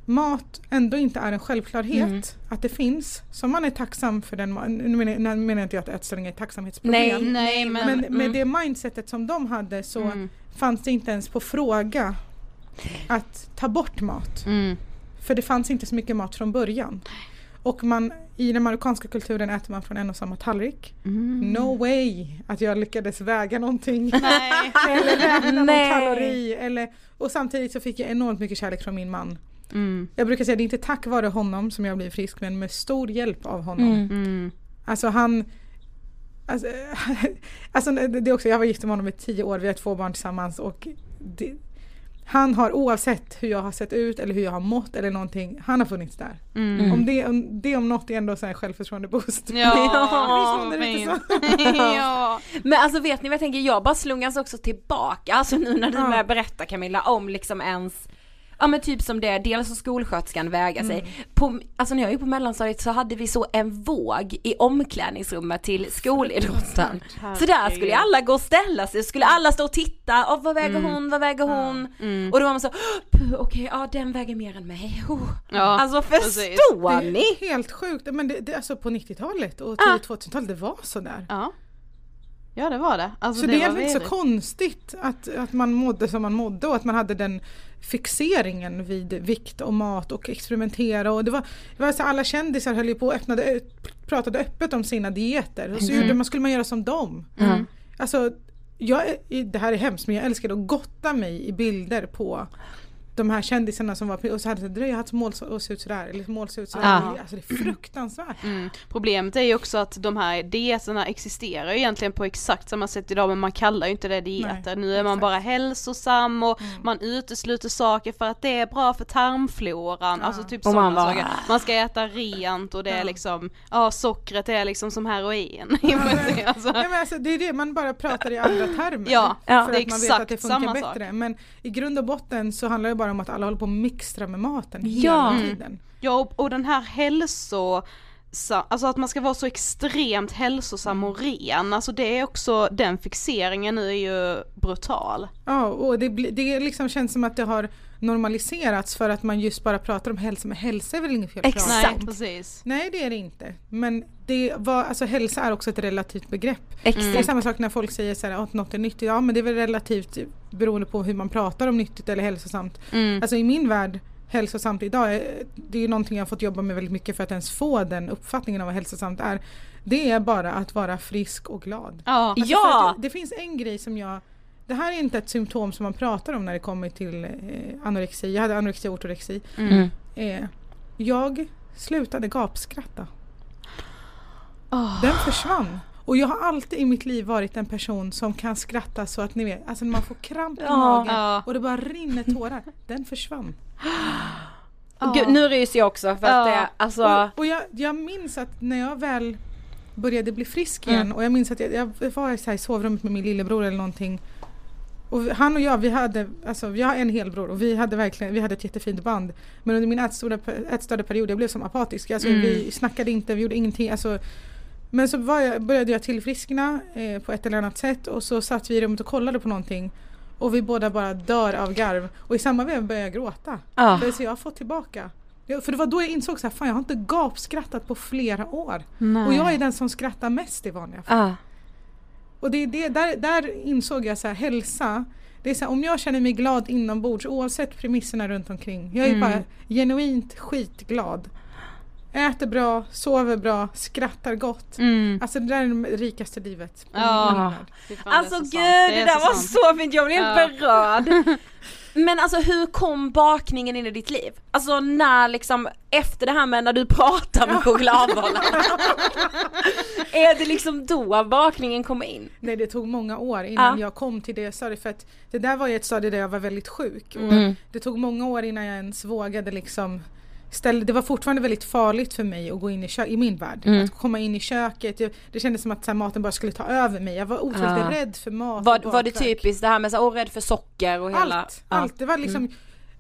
mat ändå inte är en självklarhet Mm. att det finns. Så man är tacksam för den Nu menar, nu menar inte jag att ätstörning är ett tacksamhetsproblem. Nej, nej men, Men med mm. det mindsetet som de hade så Mm. fanns det inte ens på fråga att ta bort mat. Mm. För det fanns inte så mycket mat från början. Och man, i den marockanska kulturen äter man från en och samma tallrik. Mm. No way att jag lyckades väga någonting. <laughs> Nej. <laughs> eller räkna någon kalori. Eller, och samtidigt så fick jag enormt mycket kärlek från min man. Mm. Jag brukar säga det är inte tack vare honom som jag blev frisk men med stor hjälp av honom. Mm. Mm. Alltså han Alltså, <laughs> alltså det också, jag var gift med honom i tio år, vi har två barn tillsammans och det, han har oavsett hur jag har sett ut eller hur jag har mått eller någonting, han har funnits där. Mm. Om det, om det om något är ändå så här självförtroende boost. Ja, <laughs> fint. så. <laughs> ja. Men alltså vet ni vad jag tänker, jag bara slungas också tillbaka, alltså nu när du Ja. börjar berätta Camilla om liksom ens Ja men typ som det, dels att skolsköterskan väga Mm. sig. På, alltså när jag gick på mellanstadiet så hade vi så en våg i omklädningsrummet till skolidrotten. Så där skulle ju alla gå och ställa sig, skulle alla stå och titta, oh, vad väger Mm. hon, vad väger hon? Och då var man så, "Puh, okej ja den väger mer än mig. Oh. Ja, alltså förstår Det ni? är helt sjukt, men det, det, alltså på 90-talet och Ah. tidigt 2000-talet, det var sådär. Ja. Ja det var det. Alltså, så det, är var egentligen inte så konstigt att, att man mådde som man mådde och att man hade den fixeringen vid vikt och mat och experimentera och det var, det var så alla kändisar höll ju på och öppnade, pratade öppet om sina dieter och så gjorde man, skulle man göra som dem. Mm. Alltså, jag, är- det här är hemskt men jag älskade att gotta mig i bilder på de här kändisarna som var och så hade det dröja hans mål så- och se ut sådär eller mål ser ut sådär. Ja. Alltså det är fruktansvärt. Mm. Problemet är ju också att de här dieterna existerar ju egentligen på exakt samma sätt idag men man kallar ju inte det dieter. Nej, nu är man exakt. bara hälsosam och Mm. man utesluter saker för att det är bra för tarmfloran. Alltså typ sådana bara- saker. Man ska äta rent och det är liksom, ja sockret är liksom som heroin. <laughs> alltså, Ja, men alltså, det är det, man bara pratar i andra termer. Ja, för ja, att det är man vet att det funkar samma bättre. Men i grund och botten så handlar det bara om att alla håller på att mixtra med maten Ja. hela Mm. tiden. Ja och, och den här hälso Alltså att man ska vara så extremt hälsosam och ren, alltså det är också, den fixeringen nu är ju brutal. Ja, och det, det liksom känns som att det har normaliserats för att man just bara pratar om hälsa, men hälsa är väl inget fel Exakt. Nej precis. Nej det är det inte. Men det var, alltså hälsa är också ett relativt begrepp. Exakt. Det är samma sak när folk säger så här, att något är nyttigt. Ja men det är väl relativt beroende på hur man pratar om nyttigt eller hälsosamt. Mm. Alltså i min värld, hälsosamt idag, är- det är ju någonting jag har fått jobba med väldigt mycket för att ens få den uppfattningen av vad hälsosamt är. Det är bara att vara frisk och glad. Ja. Alltså Ja! Det, det finns en grej som jag det här är inte ett symptom som man pratar om när det kommer till eh, anorexi. Jag hade anorexi och ortorexi. Mm. Eh, jag slutade gapskratta. Åh. Den försvann. Och jag har alltid i mitt liv varit en person som kan skratta så att ni vet, alltså när man får kramp i Ja. magen och det bara rinner tårar. Den försvann. <gasps> Gud, nu ryser jag också för att Ja. det, alltså, Och, och jag, jag minns att när jag väl började bli frisk igen och jag minns att jag, jag var så i sovrummet med min lillebror eller någonting och han och jag, vi hade, alltså jag har en helbror och vi hade verkligen, vi hade ett jättefint band. Men under min ätstörda, period, jag blev som apatisk. Alltså vi snackade inte, vi gjorde ingenting. Alltså, men så jag, började jag tillfriskna eh, på ett eller annat sätt och så satt vi i rummet och kollade på någonting. Och vi båda bara dör av garv. Och i samma veva började jag gråta. Ja. För så jag har fått tillbaka. För det var då jag insåg fan jag har inte gapskrattat på flera år. Nej. Och jag är den som skrattar mest i vanliga fall. ja. Och det är det, där, där insåg jag så här, hälsa, det är så här, om jag känner mig glad inombords oavsett premisserna runt omkring. Jag är Mm. bara genuint skitglad. Äter bra, sover bra, skrattar gott. Mm. Alltså det där är det rikaste livet. Ja. det är Alltså så gud, det, är där var sant. så fint, jag blev helt Ja. berörd. <laughs> Men alltså hur kom bakningen in i ditt liv? Alltså när liksom, efter det här med när du pratar med chokladbollar. <laughs> är det liksom då bakningen kommer in? Nej det tog många år innan Ja. jag kom till det stadiet för att det där var ju ett stadie där jag var väldigt sjuk. Och Mm. Det tog många år innan jag ens vågade liksom ställa, det var fortfarande väldigt farligt för mig att gå in i, kö- i min värld. Mm. Att komma in i köket, jag, det kändes som att så här, maten bara skulle ta över mig. Jag var otroligt Ja. rädd för mat. Var, var det typiskt det här med så, åh rädd för socker och hela? Allt, Ja. allt. Det var liksom,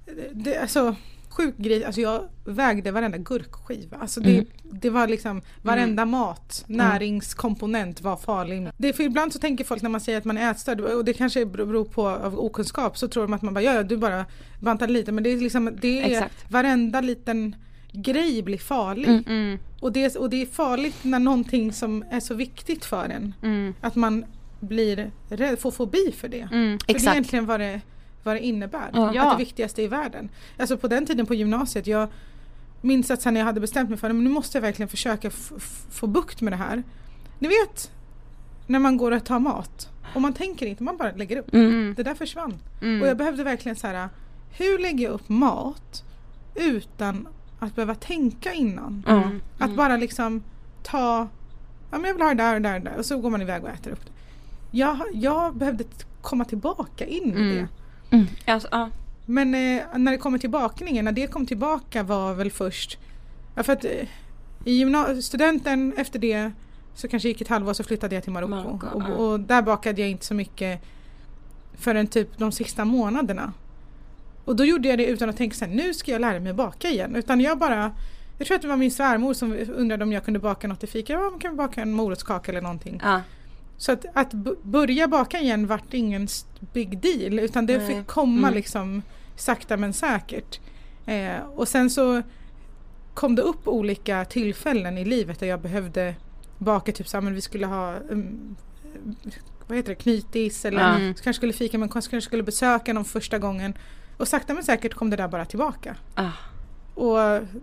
Mm. det, alltså sjuk grej, alltså jag vägde varenda gurkskiva. Alltså det, Mm. det var liksom varenda mat, näringskomponent var farlig. Det för ibland så tänker folk när man säger att man är ätstörd och det kanske beror på av okunskap så tror de att man bara ja, ja du bara bantar lite men det är liksom det är Exakt. varenda liten grej blir farlig. Mm. Mm. Och, det, och det är farligt när någonting som är så viktigt för en Mm. att man blir rädd, får fobi för det. Mm. För det är Exakt. egentligen vad det, vad det innebär. Ja. Att det viktigaste i världen. Alltså på den tiden på gymnasiet, jag minns att sen när jag hade bestämt mig för det, men nu måste jag verkligen försöka få bukt med det här. Ni vet när man går och tar mat och man tänker inte, man bara lägger upp. Mm. Det där försvann. Mm. Och jag behövde verkligen så här, hur lägger jag upp mat utan att behöva tänka innan? Mm. Att bara liksom ta, ja men jag vill ha det där och där och där och så går man iväg och äter upp det. Jag, jag behövde komma tillbaka in i Mm. Alltså, ja. Men eh, när det kommer till bakningen, när det kom tillbaka var väl först, ja, för att eh, i studenten efter det så kanske gick ett halvår så flyttade jag till Marocko och, ja. och där bakade jag inte så mycket förrän typ de sista månaderna. Och då gjorde jag det utan att tänka så här, nu ska jag lära mig baka igen. Utan jag bara, jag tror att det var min svärmor som undrade om jag kunde baka något i fika. Ja, man kan baka en morotskaka eller någonting. Ja. Så att, att börja baka igen vart ingen big deal utan det Nej. fick komma Mm. liksom sakta men säkert. Eh, och sen så kom det upp olika tillfällen i livet där jag behövde baka typ så här, men vi skulle ha um, vad heter det, knytis eller så kanske skulle fika men kanske skulle besöka någon första gången. Och sakta men säkert kom det där bara tillbaka. Ah. Och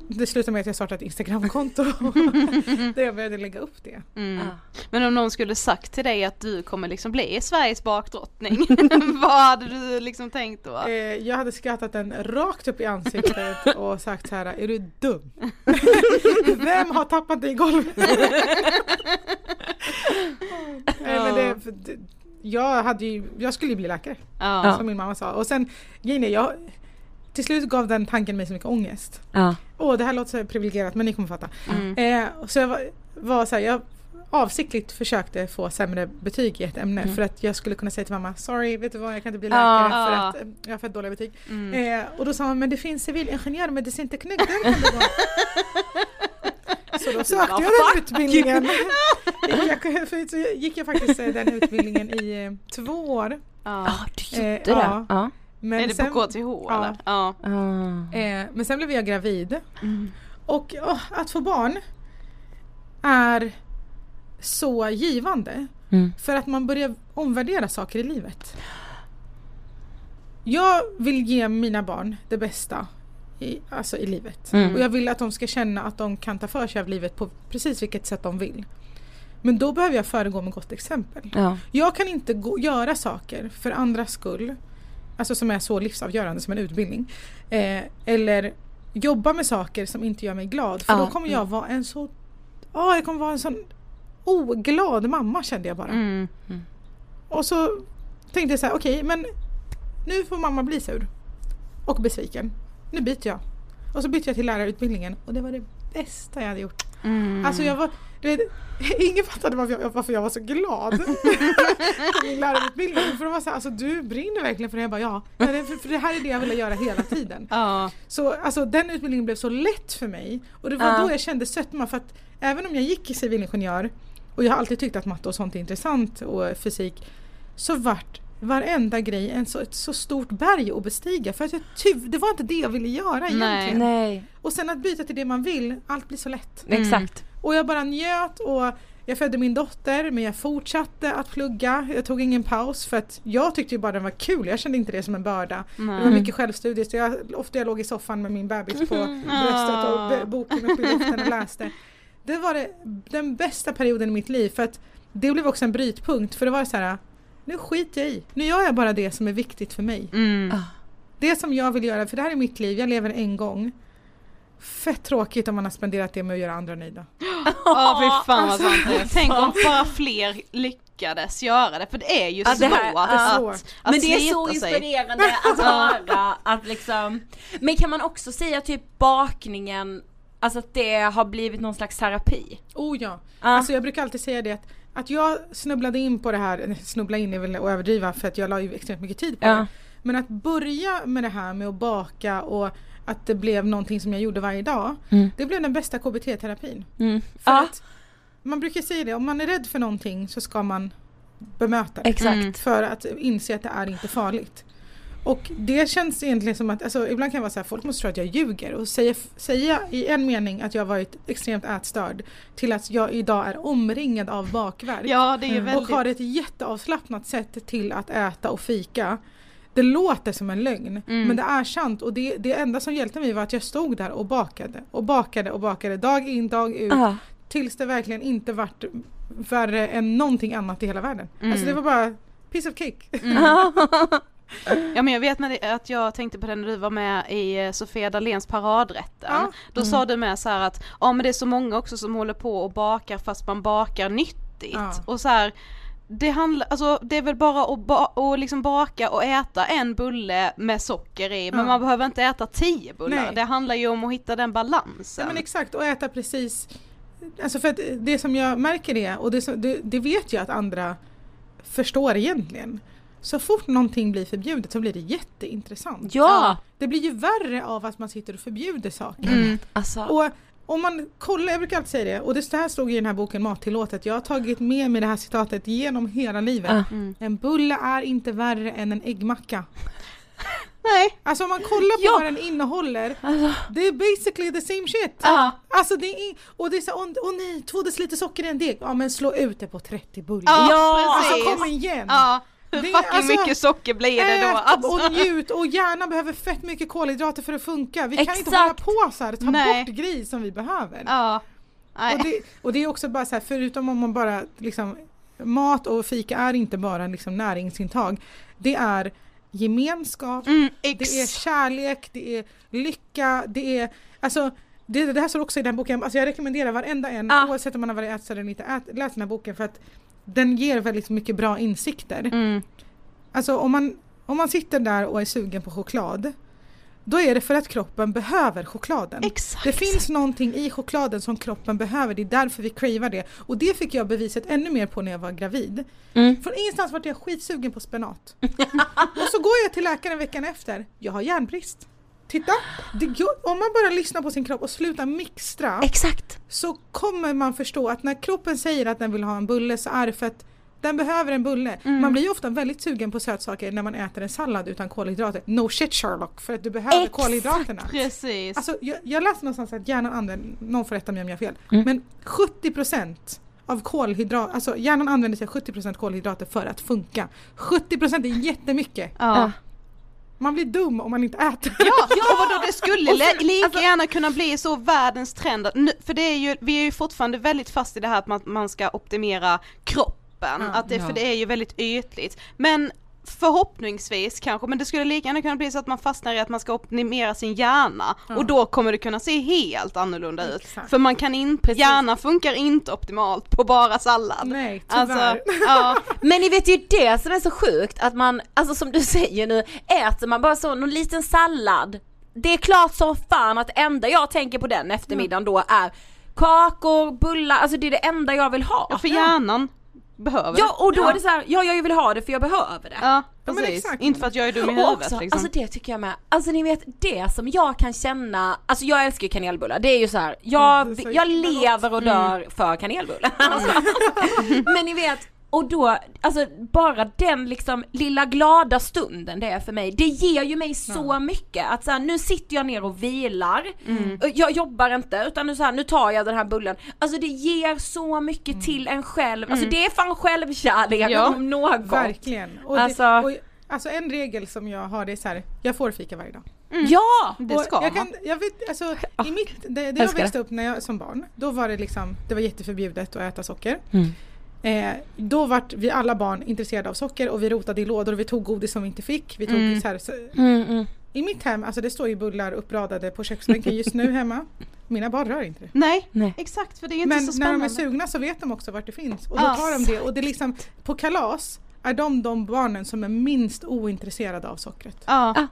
det slutade med att jag startade ett Instagramkonto <laughs> där jag började lägga upp det. Mm. Ah. Men om någon skulle sagt till dig att du kommer liksom bli Sveriges bakdrottning, <laughs> vad hade du liksom tänkt då? Eh, jag hade skrattat den rakt upp i ansiktet <laughs> och sagt så här, är du dum? Vem har tappat dig i golvet? Nej, men det, för det, jag, hade ju, jag skulle ju bli läkare, Ja. som min mamma sa. Och sen, är, jag, till slut gav den tanken mig så mycket ångest. Ja. Åh, det här låter så privilegierat men ni kommer fatta. Mm. Eh, så jag var, var så här, jag avsiktligt försökte få sämre betyg i ett ämne Mm. för att jag skulle kunna säga till mamma sorry, vet du vad, jag kan inte bli läkare för Ja. att eh, jag har fått dåliga betyg. Mm. Eh, och då sa hon, men det finns civilingenjör och medicinteknik, den kan du gå. <laughs> Så då sökte jag den utbildningen. <laughs> för så gick jag faktiskt eh, den utbildningen i eh, två år. Ja. Ah, du gjorde Eh, det? ja. Ja. Men är det sen, på KTH eller? Ja. Ah. eh, men sen blev jag gravid. Mm. Och åh, att få barn är så givande. Mm. För att man börjar omvärdera saker i livet. Jag vill ge mina barn det bästa i, alltså i livet. Mm. Och jag vill att de ska känna att de kan ta för sig av livet på precis vilket sätt de vill. Men då behöver jag föregå med gott exempel. Ja. Jag kan inte gå, göra saker för andras skull, alltså som är så livsavgörande som en utbildning. Eh, eller jobba med saker som inte gör mig glad. För Ja. då kommer jag vara en så, ja jag kommer vara en sån oglad mamma kände jag bara. Mm. Och så tänkte jag så här, okej men nu får mamma bli sur. Och besviken. Nu byter jag. Och så bytte jag till lärarutbildningen och det var det bästa jag hade gjort. Mm. Alltså jag var, du vet, <laughs> ingen fattade varför jag, varför jag var så glad <laughs> på min lärarutbildning. För de var så här, alltså du brinner verkligen för det. Jag bara ja, för, för det här är det jag ville göra hela tiden. Ja. Så alltså den utbildningen blev så lätt för mig. Och det var Ja. då jag kände sötma för att även om jag gick i civilingenjör och jag har alltid tyckt att matte och sånt är intressant och fysik så vart varenda grej en så, ett så stort berg att bestiga för att jag ty, det var inte det jag ville göra egentligen. Nej, Och sen att byta till det man vill, allt blir så lätt. exakt. Och jag bara njöt och jag födde min dotter men jag fortsatte att plugga. Jag tog ingen paus för att jag tyckte ju bara den var kul. Jag kände inte det som en börda. Det var mycket självstudier så jag, ofta jag låg i soffan med min bebis på bröstet och boken uppe i luften och läste. Det var det, den bästa perioden i mitt liv för att det blev också en brytpunkt för det var så här nu skiter jag i. Nu gör jag bara det som är viktigt för mig. Mm. Det som jag vill göra, för det här är mitt liv, jag lever en gång. Fett tråkigt om man har spenderat det med att göra andra nöjda. Ja fy fan vad Alltså, sant det är. <laughs> Tänk om bara fler lyckades göra det för det är ju Ja, det svårt, här- Det är att, svårt. att men det är så sig. inspirerande att höra att liksom Men kan man också säga typ bakningen Alltså att det har blivit någon slags terapi? Oh ja. Ja. Alltså jag brukar alltid säga det att, att jag snubblade in på det här, snubbla in är väl att överdriva för att jag la ju extremt mycket tid på Ja. det. Men att börja med det här med att baka och att det blev någonting som jag gjorde varje dag. Mm. Det blev den bästa KBT-terapin. Mm. För att man brukar säga det, om man är rädd för någonting så ska man bemöta det. exakt. Mm. För att inse att det är inte farligt. Och det känns egentligen som att, alltså ibland kan det vara så här, folk måste tro att jag ljuger och säga, säga i en mening att jag varit extremt ätstörd till att jag idag är omringad av bakverk. Ja det är och väldigt... har ett jätteavslappnat sätt till att äta och fika. Det låter som en lögn Mm. men det är sant och det, det enda som hjälpte mig var att jag stod där och bakade och bakade och bakade dag in dag ut Ja. tills det verkligen inte vart värre än någonting annat i hela världen. Mm. Alltså det var bara piece of cake. <laughs> Ja men jag vet när det, att jag tänkte på det när du var med i eh, Sofia Dahléns paradrätten. Ja. Då sa du med så här att, ja men det är så många också som håller på och bakar fast man bakar nyttigt. Ja. Och så här, det handlar, alltså det är väl bara att, ba, att liksom baka och äta en bulle med socker i, men Ja. man behöver inte äta tio bullar. Nej. Det handlar ju om att hitta den balansen. Ja men exakt och äta precis Alltså för att det som jag märker är, och det, som, det, det vet jag att andra förstår egentligen. Så fort någonting blir förbjudet så blir det jätteintressant. Ja! Det blir ju värre av att man sitter och förbjuder saker. Mm. Alltså, Och om man kollar, jag brukar alltid säga det, och det här stod i den här boken Mattillåtet, jag har tagit med mig det här citatet genom hela livet. Mm. En bulle är inte värre än en äggmacka. <laughs> Nej. Alltså om man kollar på Ja. vad den innehåller, det är basically the same shit. Ja. Alltså det är, och det är så, åh åh nej, två deciliter socker i en deg, ja men slå ut det på 30 bullar. Ja, Ja, precis. Alltså kom igen! Ja, hur fucking alltså- mycket socker blir det då? Alltså. och njut och hjärnan behöver fett mycket kolhydrater för att funka. Vi kan inte Exakt. hålla på så här, ta Nej. bort grejer som vi behöver. Ja. Och det, och det är också bara så här, förutom om man bara liksom mat och fika är inte bara liksom näringsintag. Det är gemenskap, Mm, det är kärlek, det är lycka, det är alltså det, det här står också i den boken, alltså jag rekommenderar varenda en Ja. oavsett om man har varit ätstörd eller inte, ät, läs den här boken för att den ger väldigt mycket bra insikter. Mm. Alltså om man, om man sitter där och är sugen på choklad då är det för att kroppen behöver chokladen. Exakt. Det finns någonting i chokladen som kroppen behöver, det är därför vi cravar det. Och det fick jag beviset ännu mer på när jag var gravid. Mm. Från ingenstans vart jag skitsugen på spenat. <laughs> och så går jag till läkaren veckan efter, jag har järnbrist. Titta! Det, går- om man bara lyssnar på sin kropp och slutar mixtra exakt. så kommer man förstå att när kroppen säger att den vill ha en bulle så är det för att den behöver en bulle. Mm. Man blir ju ofta väldigt sugen på sötsaker när man äter en sallad utan kolhydrater. No shit Sherlock, för att du behöver Exakt. kolhydraterna. Precis. Alltså, jag, jag läste någonstans att hjärnan använder, någon får rätta mig om jag har fel, Mm. men 70% av kolhydrater, alltså hjärnan använder sig av 70% kolhydrater för att funka. 70% är jättemycket. ja. Man blir dum om man inte äter. Ja, och vadå det skulle li- lika alltså- gärna kunna bli så världens trend, för det är ju, vi är ju fortfarande väldigt fast i det här att man, man ska optimera kroppen, Ja. att det, Ja. för det är ju väldigt ytligt. Men förhoppningsvis kanske, men det skulle lika gärna kunna bli så att man fastnar i att man ska optimera sin hjärna Ja. och då kommer det kunna se helt annorlunda ut. Exakt. För man kan inte, hjärnan funkar inte optimalt på bara sallad. Nej, Alltså, tyvärr. ja, <laughs> Men ni vet ju det som är så sjukt att man, alltså som du säger nu, äter man bara så någon liten sallad. Det är klart som fan att det enda jag tänker på den eftermiddagen då är kakor, bullar, alltså det är det enda jag vill ha. ja, för hjärnan behöver Ja och då Ja. är det så här, ja jag vill ha det för jag behöver det. Ja, Ja, men precis. exakt. inte för att jag är dum i huvudet också, liksom. alltså det tycker jag med, alltså ni vet det som jag kan känna, alltså jag älskar ju kanelbullar, det är ju så här, jag, Mm, så jag lever och dör för kanelbullar. Alltså. <laughs> Men ni vet, och då, alltså bara den liksom lilla glada stunden det är för mig, det ger ju mig så mycket att så här, nu sitter jag ner och vilar, Mm. Jag jobbar inte utan nu, så här, nu tar jag den här bullen, alltså det ger så mycket till en själv, alltså det är fan självkärlek Mm. Ja, om något. Verkligen. Och Alltså- det, och, alltså en regel som jag har det är så här, jag får fika varje dag. Ja! det ska jag, kan, jag vet, alltså, i mitt, det, det jag växte upp när jag, som barn, då var det liksom, det var jätteförbjudet att äta socker. Mm. Eh, då vart vi alla barn intresserade av socker och vi rotade i lådor och vi tog godis som vi inte fick. Vi tog Mm. så här, så, Mm, mm. I mitt hem, alltså det står ju bullar uppradade på köksbänken just nu hemma. Mina barn rör inte det. Nej, Nej. exakt för det är inte Men så när de spännande. är sugna så vet de också vart det finns och då tar de det och det är liksom på kalas är de de barnen som är minst ointresserade av sockret. Ja, Ah.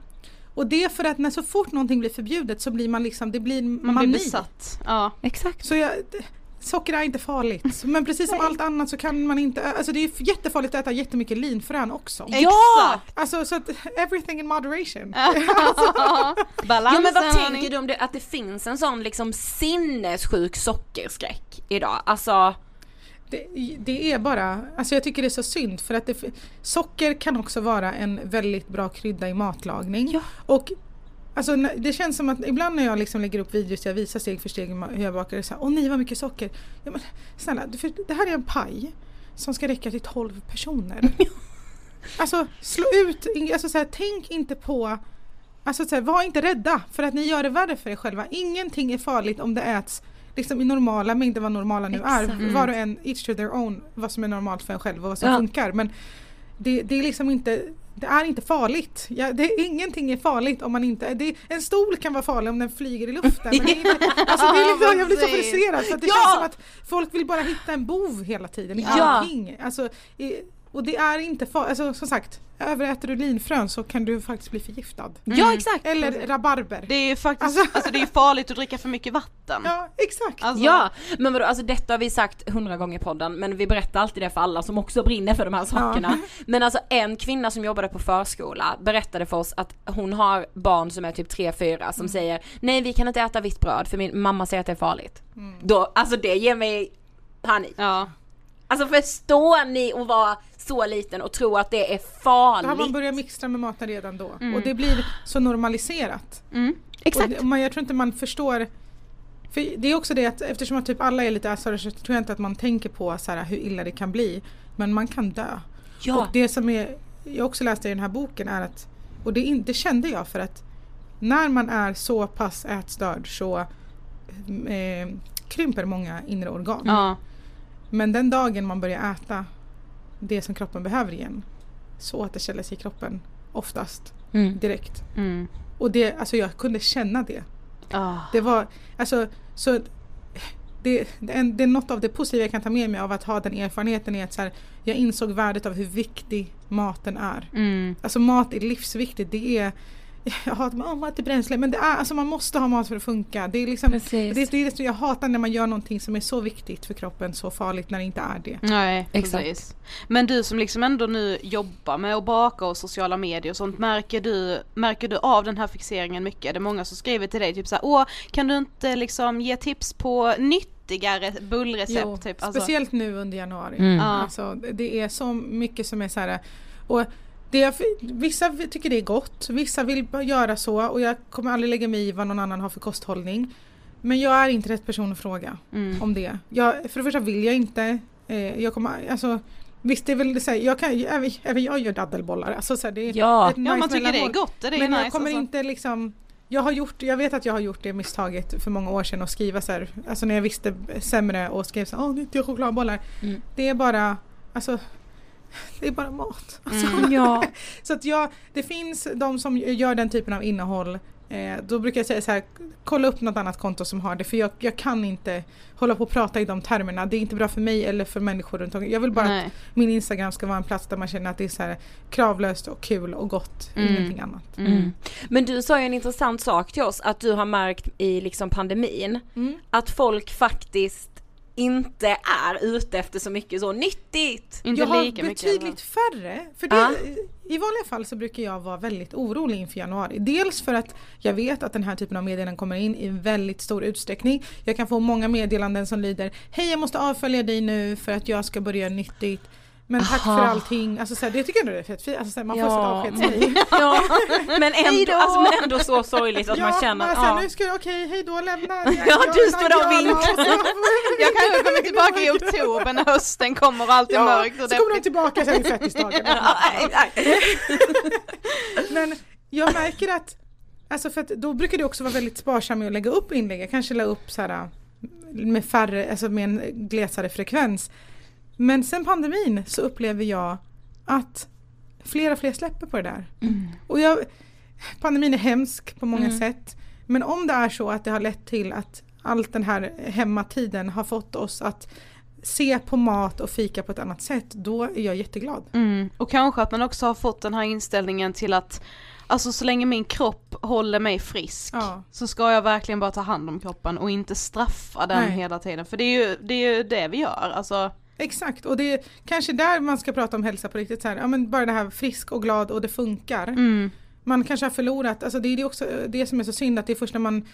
Och det är för att när så fort någonting blir förbjudet så blir man liksom, det blir man mani. blir besatt. Ja. Exakt. Så jag, det- socker är inte farligt. <laughs> Men precis som allt annat så kan man inte, alltså det är jättefarligt att äta jättemycket linfrön också. Ja! Alltså så att everything in moderation. Balansen <laughs> Ja men vad <laughs> tänker du om det, att det finns en sån liksom sinnessjuk sockerskräck idag? Alltså, Det, det är bara, alltså jag tycker det är så synd för att det, socker kan också vara en väldigt bra krydda i matlagning. Ja. Och Alltså det känns som att ibland när jag liksom lägger upp videos där jag visar steg för steg hur jag bakar är så här, åh nej vad mycket socker. Ja, men, snälla, det här är en paj som ska räcka till 12 personer. <laughs> alltså slå ut, alltså så här, tänk inte på Alltså så här, var inte rädda för att ni gör det värre för er själva. Ingenting är farligt om det äts liksom i normala mängder vad normala nu är. Exakt. Var och en, each to their own, vad som är normalt för en själv och vad som Ja. funkar. Men det, det är liksom inte det är inte farligt. Ja, det, ingenting är farligt om man inte, det, en stol kan vara farlig om den flyger i luften. Men det är inte, alltså det är liksom, jag blir så frustrerad att det Ja! känns som att folk vill bara hitta en bov hela tiden i Ja. allting. Alltså, i, och det är inte farligt, alltså som sagt, överäter du linfrön så kan du faktiskt bli förgiftad. Ja exakt! Eller rabarber. Det är ju faktiskt, Alltså- alltså, det är farligt att dricka för mycket vatten. Ja exakt. Alltså, Ja, men vadå, alltså detta har vi sagt hundra gånger i podden men vi berättar alltid det för alla som också brinner för de här sakerna. Men alltså en kvinna som jobbade på förskola berättade för oss att hon har barn som är typ 3-4 som säger nej vi kan inte äta vitt bröd för min mamma säger att det är farligt. Då, alltså det ger mig panik. Ja. Alltså förstår ni att vara så liten och tro att det är Då har man farligt? börjat mixtra med maten redan då och det blir så normaliserat. Mm, exakt. Och man, jag tror inte man förstår för det är också det att eftersom att typ alla är lite ätstörda så tror jag inte att man tänker på så här, hur illa det kan bli. Men man kan dö. Ja. Och det som är, jag också läste i den här boken är att, och det, in, det kände jag för att när man är så pass ätstörd så eh, krymper många inre organ. Ja. Men den dagen man börjar äta det som kroppen behöver igen så återställer sig kroppen oftast Mm. direkt. Mm. Och det, alltså jag kunde känna det. Ah. Det var, alltså, så det, det, är, det är något av det positiva jag kan ta med mig av att ha den erfarenheten är att så här, jag insåg värdet av hur viktig maten är. Mm. Alltså mat är livsviktigt. Det är, <laughs> jag hatar mat är bränsle men det är, alltså man måste ha mat för att funka. Det är liksom, det, Precis. det är det som jag hatar när man gör någonting som är så viktigt för kroppen så farligt när det inte är det. Nej, Exakt. precis. Men du som liksom ändå nu jobbar med att baka och sociala medier och sånt, märker du, märker du av den här fixeringen mycket? Är det många som skriver till dig typ såhär, åh kan du inte liksom ge tips på nyttigare bullrecept? Jo, typ? Alltså, Speciellt nu under januari. Mm. Alltså, det är så mycket som är så här. Och det vissa tycker det är gott, vissa vill göra så och jag kommer aldrig lägga mig i vad någon annan har för kosthållning. Men jag är inte rätt person att fråga Mm. om det. Jag, för det första vill jag inte. Eh, jag kommer, alltså, visst det är väl så här, jag kan, även, även jag gör daddelbollar. Alltså, så här, det är Ja. ett Ja nice man tycker det är gott, det är Men nice jag kommer alltså. inte liksom jag har gjort, jag vet att jag har gjort det misstaget för många år sedan och skriva så här, alltså när jag visste sämre och skrev så här, åh nyttiga chokladbollar. Mm. Det är bara, alltså <laughs> det är bara mat. Alltså, Mm. Ja. <laughs> så att jag, det finns de som gör den typen av innehåll eh, då brukar jag säga så här, kolla upp något annat konto som har det för jag, jag kan inte hålla på och prata i de termerna. Det är inte bra för mig eller för människor runt omkring. Jag vill bara Nej. att min Instagram ska vara en plats där man känner att det är så här kravlöst och kul och gott, Mm. ingenting annat. Mm. Men du sa ju en intressant sak till oss att du har märkt i liksom pandemin Mm. att folk faktiskt inte är ute efter så mycket så nyttigt. Inte jag har lika mycket. betydligt färre. För det, Ja. I vanliga fall så brukar jag vara väldigt orolig inför januari. Dels för att jag vet att den här typen av meddelanden kommer in i väldigt stor utsträckning. Jag kan få många meddelanden som lyder Hej jag måste avfölja dig nu för att jag ska börja nyttigt. Men tack Aha. för allting. Alltså, så här, det tycker jag ändå är fett fint. Alltså, så här, man får Ja. ett. <laughs> Ja, men ändå, alltså, men ändå så sorgligt att ja, man känner att ja. nu ska jag, okej hej då lämna. <laughs> Ja, du står där och vinkar. <laughs> Jag kanske kommer tillbaka i oktober när hösten kommer och allt är Ja, mörkt och så kommer de tillbaka sen i fettisdagen. Men jag märker att, alltså för att då brukar det också vara väldigt sparsam med att lägga upp inlägg. Jag kanske la upp så här med färre, alltså med en glesare frekvens. Men sen pandemin så upplever jag att fler och fler släpper på det där. Och jag, pandemin är hemsk på många sätt. Men om det är så att det har lett till att allt den här hemmatiden har fått oss att se på mat och fika på ett annat sätt, då är jag jätteglad. Mm. Och kanske att man också har fått den här inställningen till att Alltså så länge min kropp håller mig frisk Ja. så ska jag verkligen bara ta hand om kroppen och inte straffa den Nej. hela tiden. För det är ju det, är ju det vi gör. Alltså, Exakt, och det är kanske där man ska prata om hälsa på riktigt. Så här, ja, men bara det här frisk och glad och det funkar. mm. Man kanske har förlorat, alltså det är det också det som är så synd att det är först när man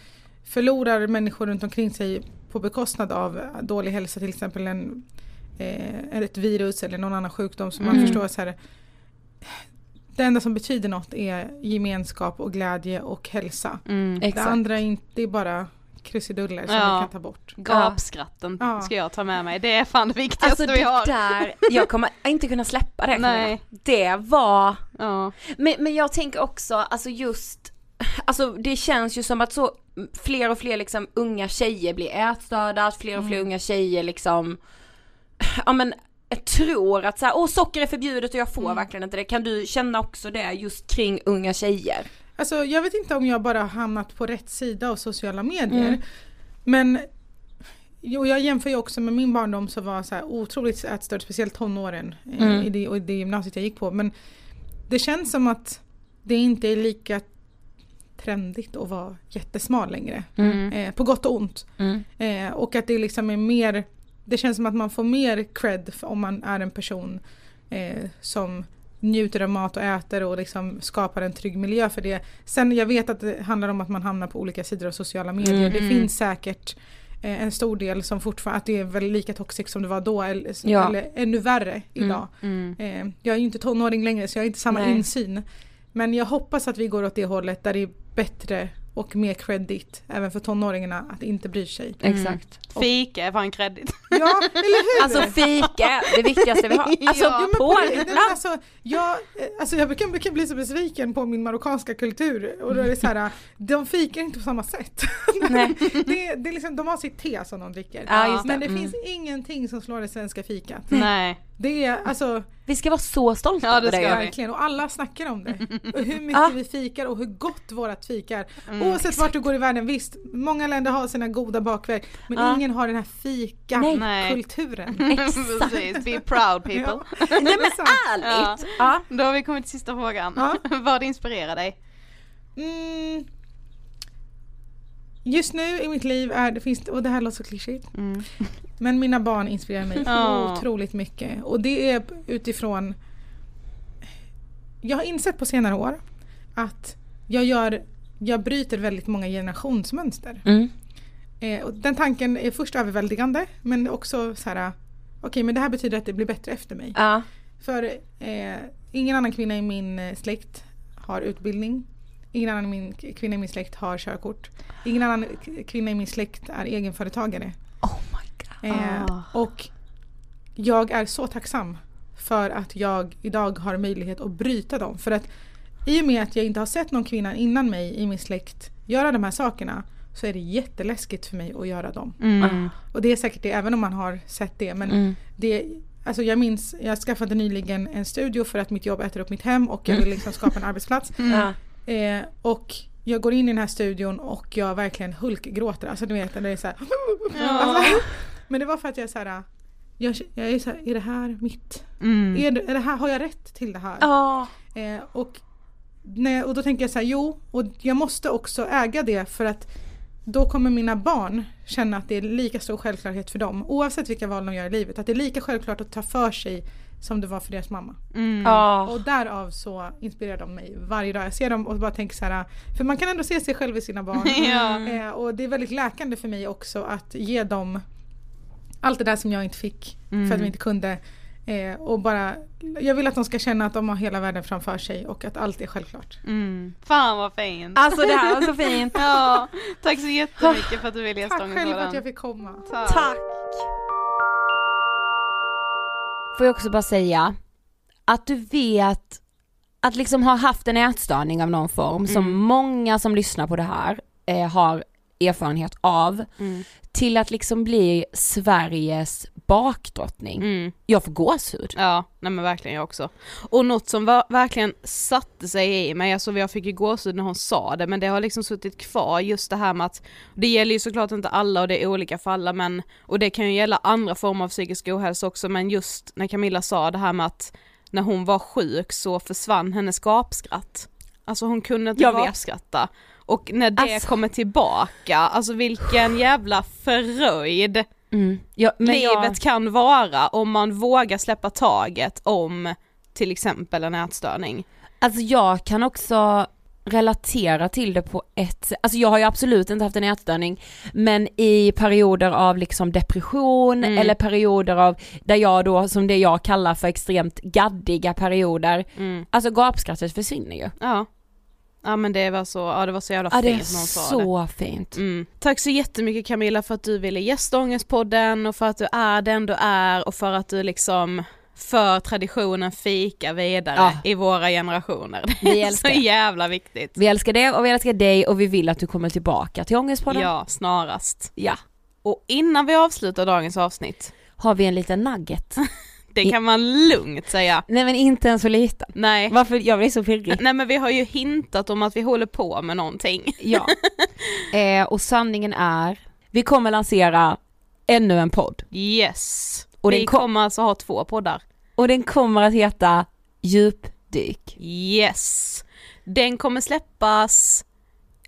förlorar människor runt omkring sig på bekostnad av dålig hälsa, till exempel en, eh, ett virus eller någon annan sjukdom som man Mm. förstår så här. Det enda som betyder något är gemenskap och glädje och hälsa. Mm. Det andra är inte, det är bara krusiduller som Ja. vi kan ta bort. Gapskratten Ja. ska jag ta med mig. Det är fan det viktigaste Alltså vi det har. där, jag kommer inte kunna släppa det. Nej. Det var Ja. Men, men jag tänker också, alltså just, alltså det känns ju som att så fler och fler liksom unga tjejer blir ätstörda, att fler och fler unga tjejer liksom, ja men jag tror att så här, åh socker är förbjudet och jag får Mm. verkligen inte det. Kan du känna också det just kring unga tjejer? Alltså jag vet inte om jag bara har hamnat på rätt sida av sociala medier. Mm. Men jo, jag jämför ju också med min barndom som var så här otroligt ätstörd, speciellt tonåren eh, Mm. i, det, och det gymnasiet jag gick på. Men det känns som att det inte är lika trendigt att vara jättesmal längre. Mm. Eh, på gott och ont. Mm. Eh, och att det liksom är mer, det känns som att man får mer cred om man är en person eh, som njuter av mat och äter och liksom skapar en trygg miljö för det. Sen jag vet att det handlar om att man hamnar på olika sidor av sociala medier. Mm. Det finns säkert eh, en stor del som fortfarande, att det är väl lika toxic som det var då eller, Ja. eller ännu värre idag. Mm. Eh, jag är ju inte tonåring längre så jag har inte samma Nej. insyn. Men jag hoppas att vi går åt det hållet där det är bättre och mer credit även för tonåringarna att inte bry sig. Exakt. Fika är fan credit. <laughs> Ja, eller hur? Alltså fika, det viktigaste vi har. Alltså Ja, på, på det- nej, men alltså, jag, eh, alltså jag brukar, brukar bli så besviken på min marockanska kultur och då är det så här, de fikar inte på samma sätt. <laughs> Nej. det, det är liksom, de har sitt te som de dricker. Ja, just det. Men det Mm. finns ingenting som slår det svenska fikat. Nej. Det är alltså vi ska vara så stolta Ja, det över det. vi. verkligen och alla snackar om det. Och hur mycket Ja. vi fikar och hur gott vårat fikar. Mm, Oavsett vart du går i världen, visst, många länder har sina goda bakverk men Ja. ingen har den här Nej. fika-kulturen. <laughs> Exakt. Precis, be proud people. Ja. <laughs> Nej men ärligt. Ja. Då har vi kommit till sista frågan. Ja. <laughs> Vad inspirerar dig? Mm. Just nu i mitt liv är det, finns, och det här låter så klyschigt, Mm. <laughs> men mina barn inspirerar mig Ja. otroligt mycket. Och det är utifrån, jag har insett på senare år att jag gör, jag bryter väldigt många generationsmönster. Mm. Eh, och den tanken är först överväldigande men också så här, okej men det här betyder att det blir bättre efter mig. Ja. För eh, ingen annan kvinna i min eh, släkt har utbildning. Ingen annan min, kvinna i min släkt har körkort. Ingen annan kvinna i min släkt är egenföretagare. Oh my god. Eh, Ah. Och jag är så tacksam för att jag idag har möjlighet att bryta dem. För att i och med att jag inte har sett någon kvinna innan mig i min släkt göra de här sakerna så är det jätteläskigt för mig att göra dem. Mm. Och det är säkert det även om man har sett det. Men Mm. det, alltså jag minns, jag skaffade nyligen en studio för att mitt jobb äter upp mitt hem och jag vill liksom skapa en arbetsplats. Ja. Eh, och jag går in i den här studion och jag verkligen hulkgråter. Alltså du vet, det är så här, alltså, Men det var för att jag så här, jag, jag är så här, är det här mitt? Mm. Är, det, är det här, har jag rätt till det här? Ja. Eh, och, när, och då tänker jag så här, jo, och jag måste också äga det för att då kommer mina barn känna att det är lika stor självklarhet för dem, oavsett vilka val de gör i livet, att det är lika självklart att ta för sig som det var för deras mamma. Mm. Ja. Och därav så inspirerar de mig varje dag. Jag ser dem och bara tänker så här, för man kan ändå se sig själv i sina barn. <laughs> Ja. eh, och det är väldigt läkande för mig också att ge dem allt det där som jag inte fick för att vi inte kunde. Eh, och bara, jag vill att de ska känna att de har hela världen framför sig och att allt är självklart. Mm. Fan vad fint. Alltså det här var så fint. <laughs> Ja, tack så jättemycket för att du ville gästa Tack själv för att jag fick komma. Tack. Får jag också bara säga att du vet att liksom ha haft en ätstörning av någon form som Mm. många som lyssnar på det här eh, har erfarenhet av Mm. till att liksom bli Sveriges bakdrottning. Mm. Jag får gåshud. Ja, nej men verkligen jag också. Och något som var, verkligen satte sig i mig, alltså jag fick ju gåshud när hon sa det, men det har liksom suttit kvar just det här med att, det gäller ju såklart inte alla och det är olika för alla men, och det kan ju gälla andra former av psykisk ohälsa också, men just när Camilla sa det här med att när hon var sjuk så försvann hennes gapskratt. Alltså hon kunde inte gapskratta. Och när det Alltså. kommer tillbaka, alltså vilken jävla förröjd Mm. Ja, livet jag, kan vara om man vågar släppa taget om till exempel en ätstörning. alltså jag kan också relatera till det på ett alltså jag har ju absolut inte haft en ätstörning men i perioder av liksom depression Mm. eller perioder av där jag då som det jag kallar för extremt gaddiga perioder, Mm. alltså gapskrattet försvinner ju. Ja. Ja men det var så, ja det var så jävla Ja fint när hon sa det. så fint. Mm. Tack så jättemycket Camilla för att du ville gästa Ångestpodden och för att du är den du är och för att du liksom för traditionen fika vidare Ja. i våra generationer. <laughs> Det Vi är älskar så jävla viktigt. Vi älskar det och vi älskar dig och vi vill att du kommer tillbaka till Ångestpodden. Ja, snarast. ja. Och innan vi avslutar dagens avsnitt Har vi en liten nugget? <laughs> Det kan man lugnt säga. Nej men inte en så liten. Nej. Varför, jag blir så pirrig. Nej men vi har ju hintat om att vi håller på med någonting. Ja. <laughs> Eh, och sanningen är, vi kommer lansera ännu en podd. Yes. Och vi den kom- kommer alltså ha två poddar. Och den kommer att heta Djupdyk. Yes. Den kommer släppas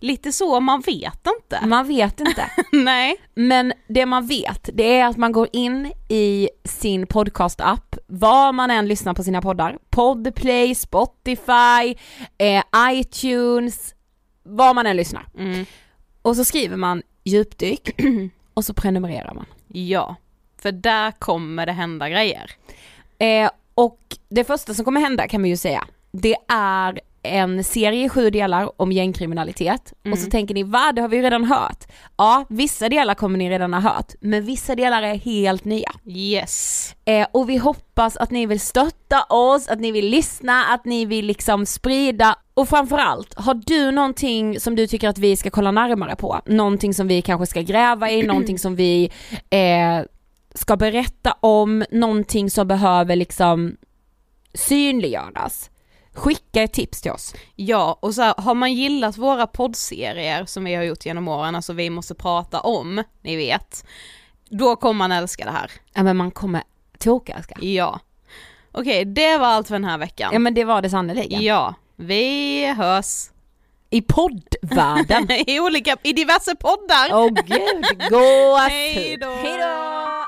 lite så, man vet inte. <laughs> Man vet inte. Nej. Men det man vet, det är att man går in i sin podcast-app, var man än lyssnar på sina poddar, Podplay, Spotify, eh, iTunes, var man än lyssnar. Mm. Och så skriver man djupdyk <clears throat> och så prenumererar man. Ja, för där kommer det hända grejer. Eh, och det första som kommer hända kan man ju säga, det är en serie i sju delar om gängkriminalitet och så Mm. tänker ni va, det har vi redan hört. Ja, vissa delar kommer ni redan ha hört, men vissa delar är helt nya. Yes. Eh, och vi hoppas att ni vill stötta oss, att ni vill lyssna, att ni vill liksom sprida och framförallt, har du någonting som du tycker att vi ska kolla närmare på? Någonting som vi kanske ska gräva i, någonting som vi eh, ska berätta om, någonting som behöver liksom synliggöras. Skicka ett tips till oss. Ja, och så här, har man gillat våra poddserier som vi har gjort genom åren, alltså vi måste prata om, ni vet, då kommer man älska det här. Ja men man kommer tokälska. Ja. Okej, det var allt för den här veckan. Ja men det var det sannerligen. Ja, vi hörs. I poddvärlden. <laughs> I olika, i diverse poddar. Åh gud, gåshud. <laughs> Hej då.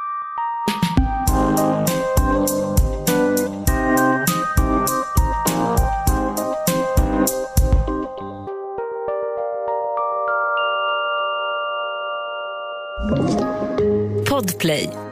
Podplay.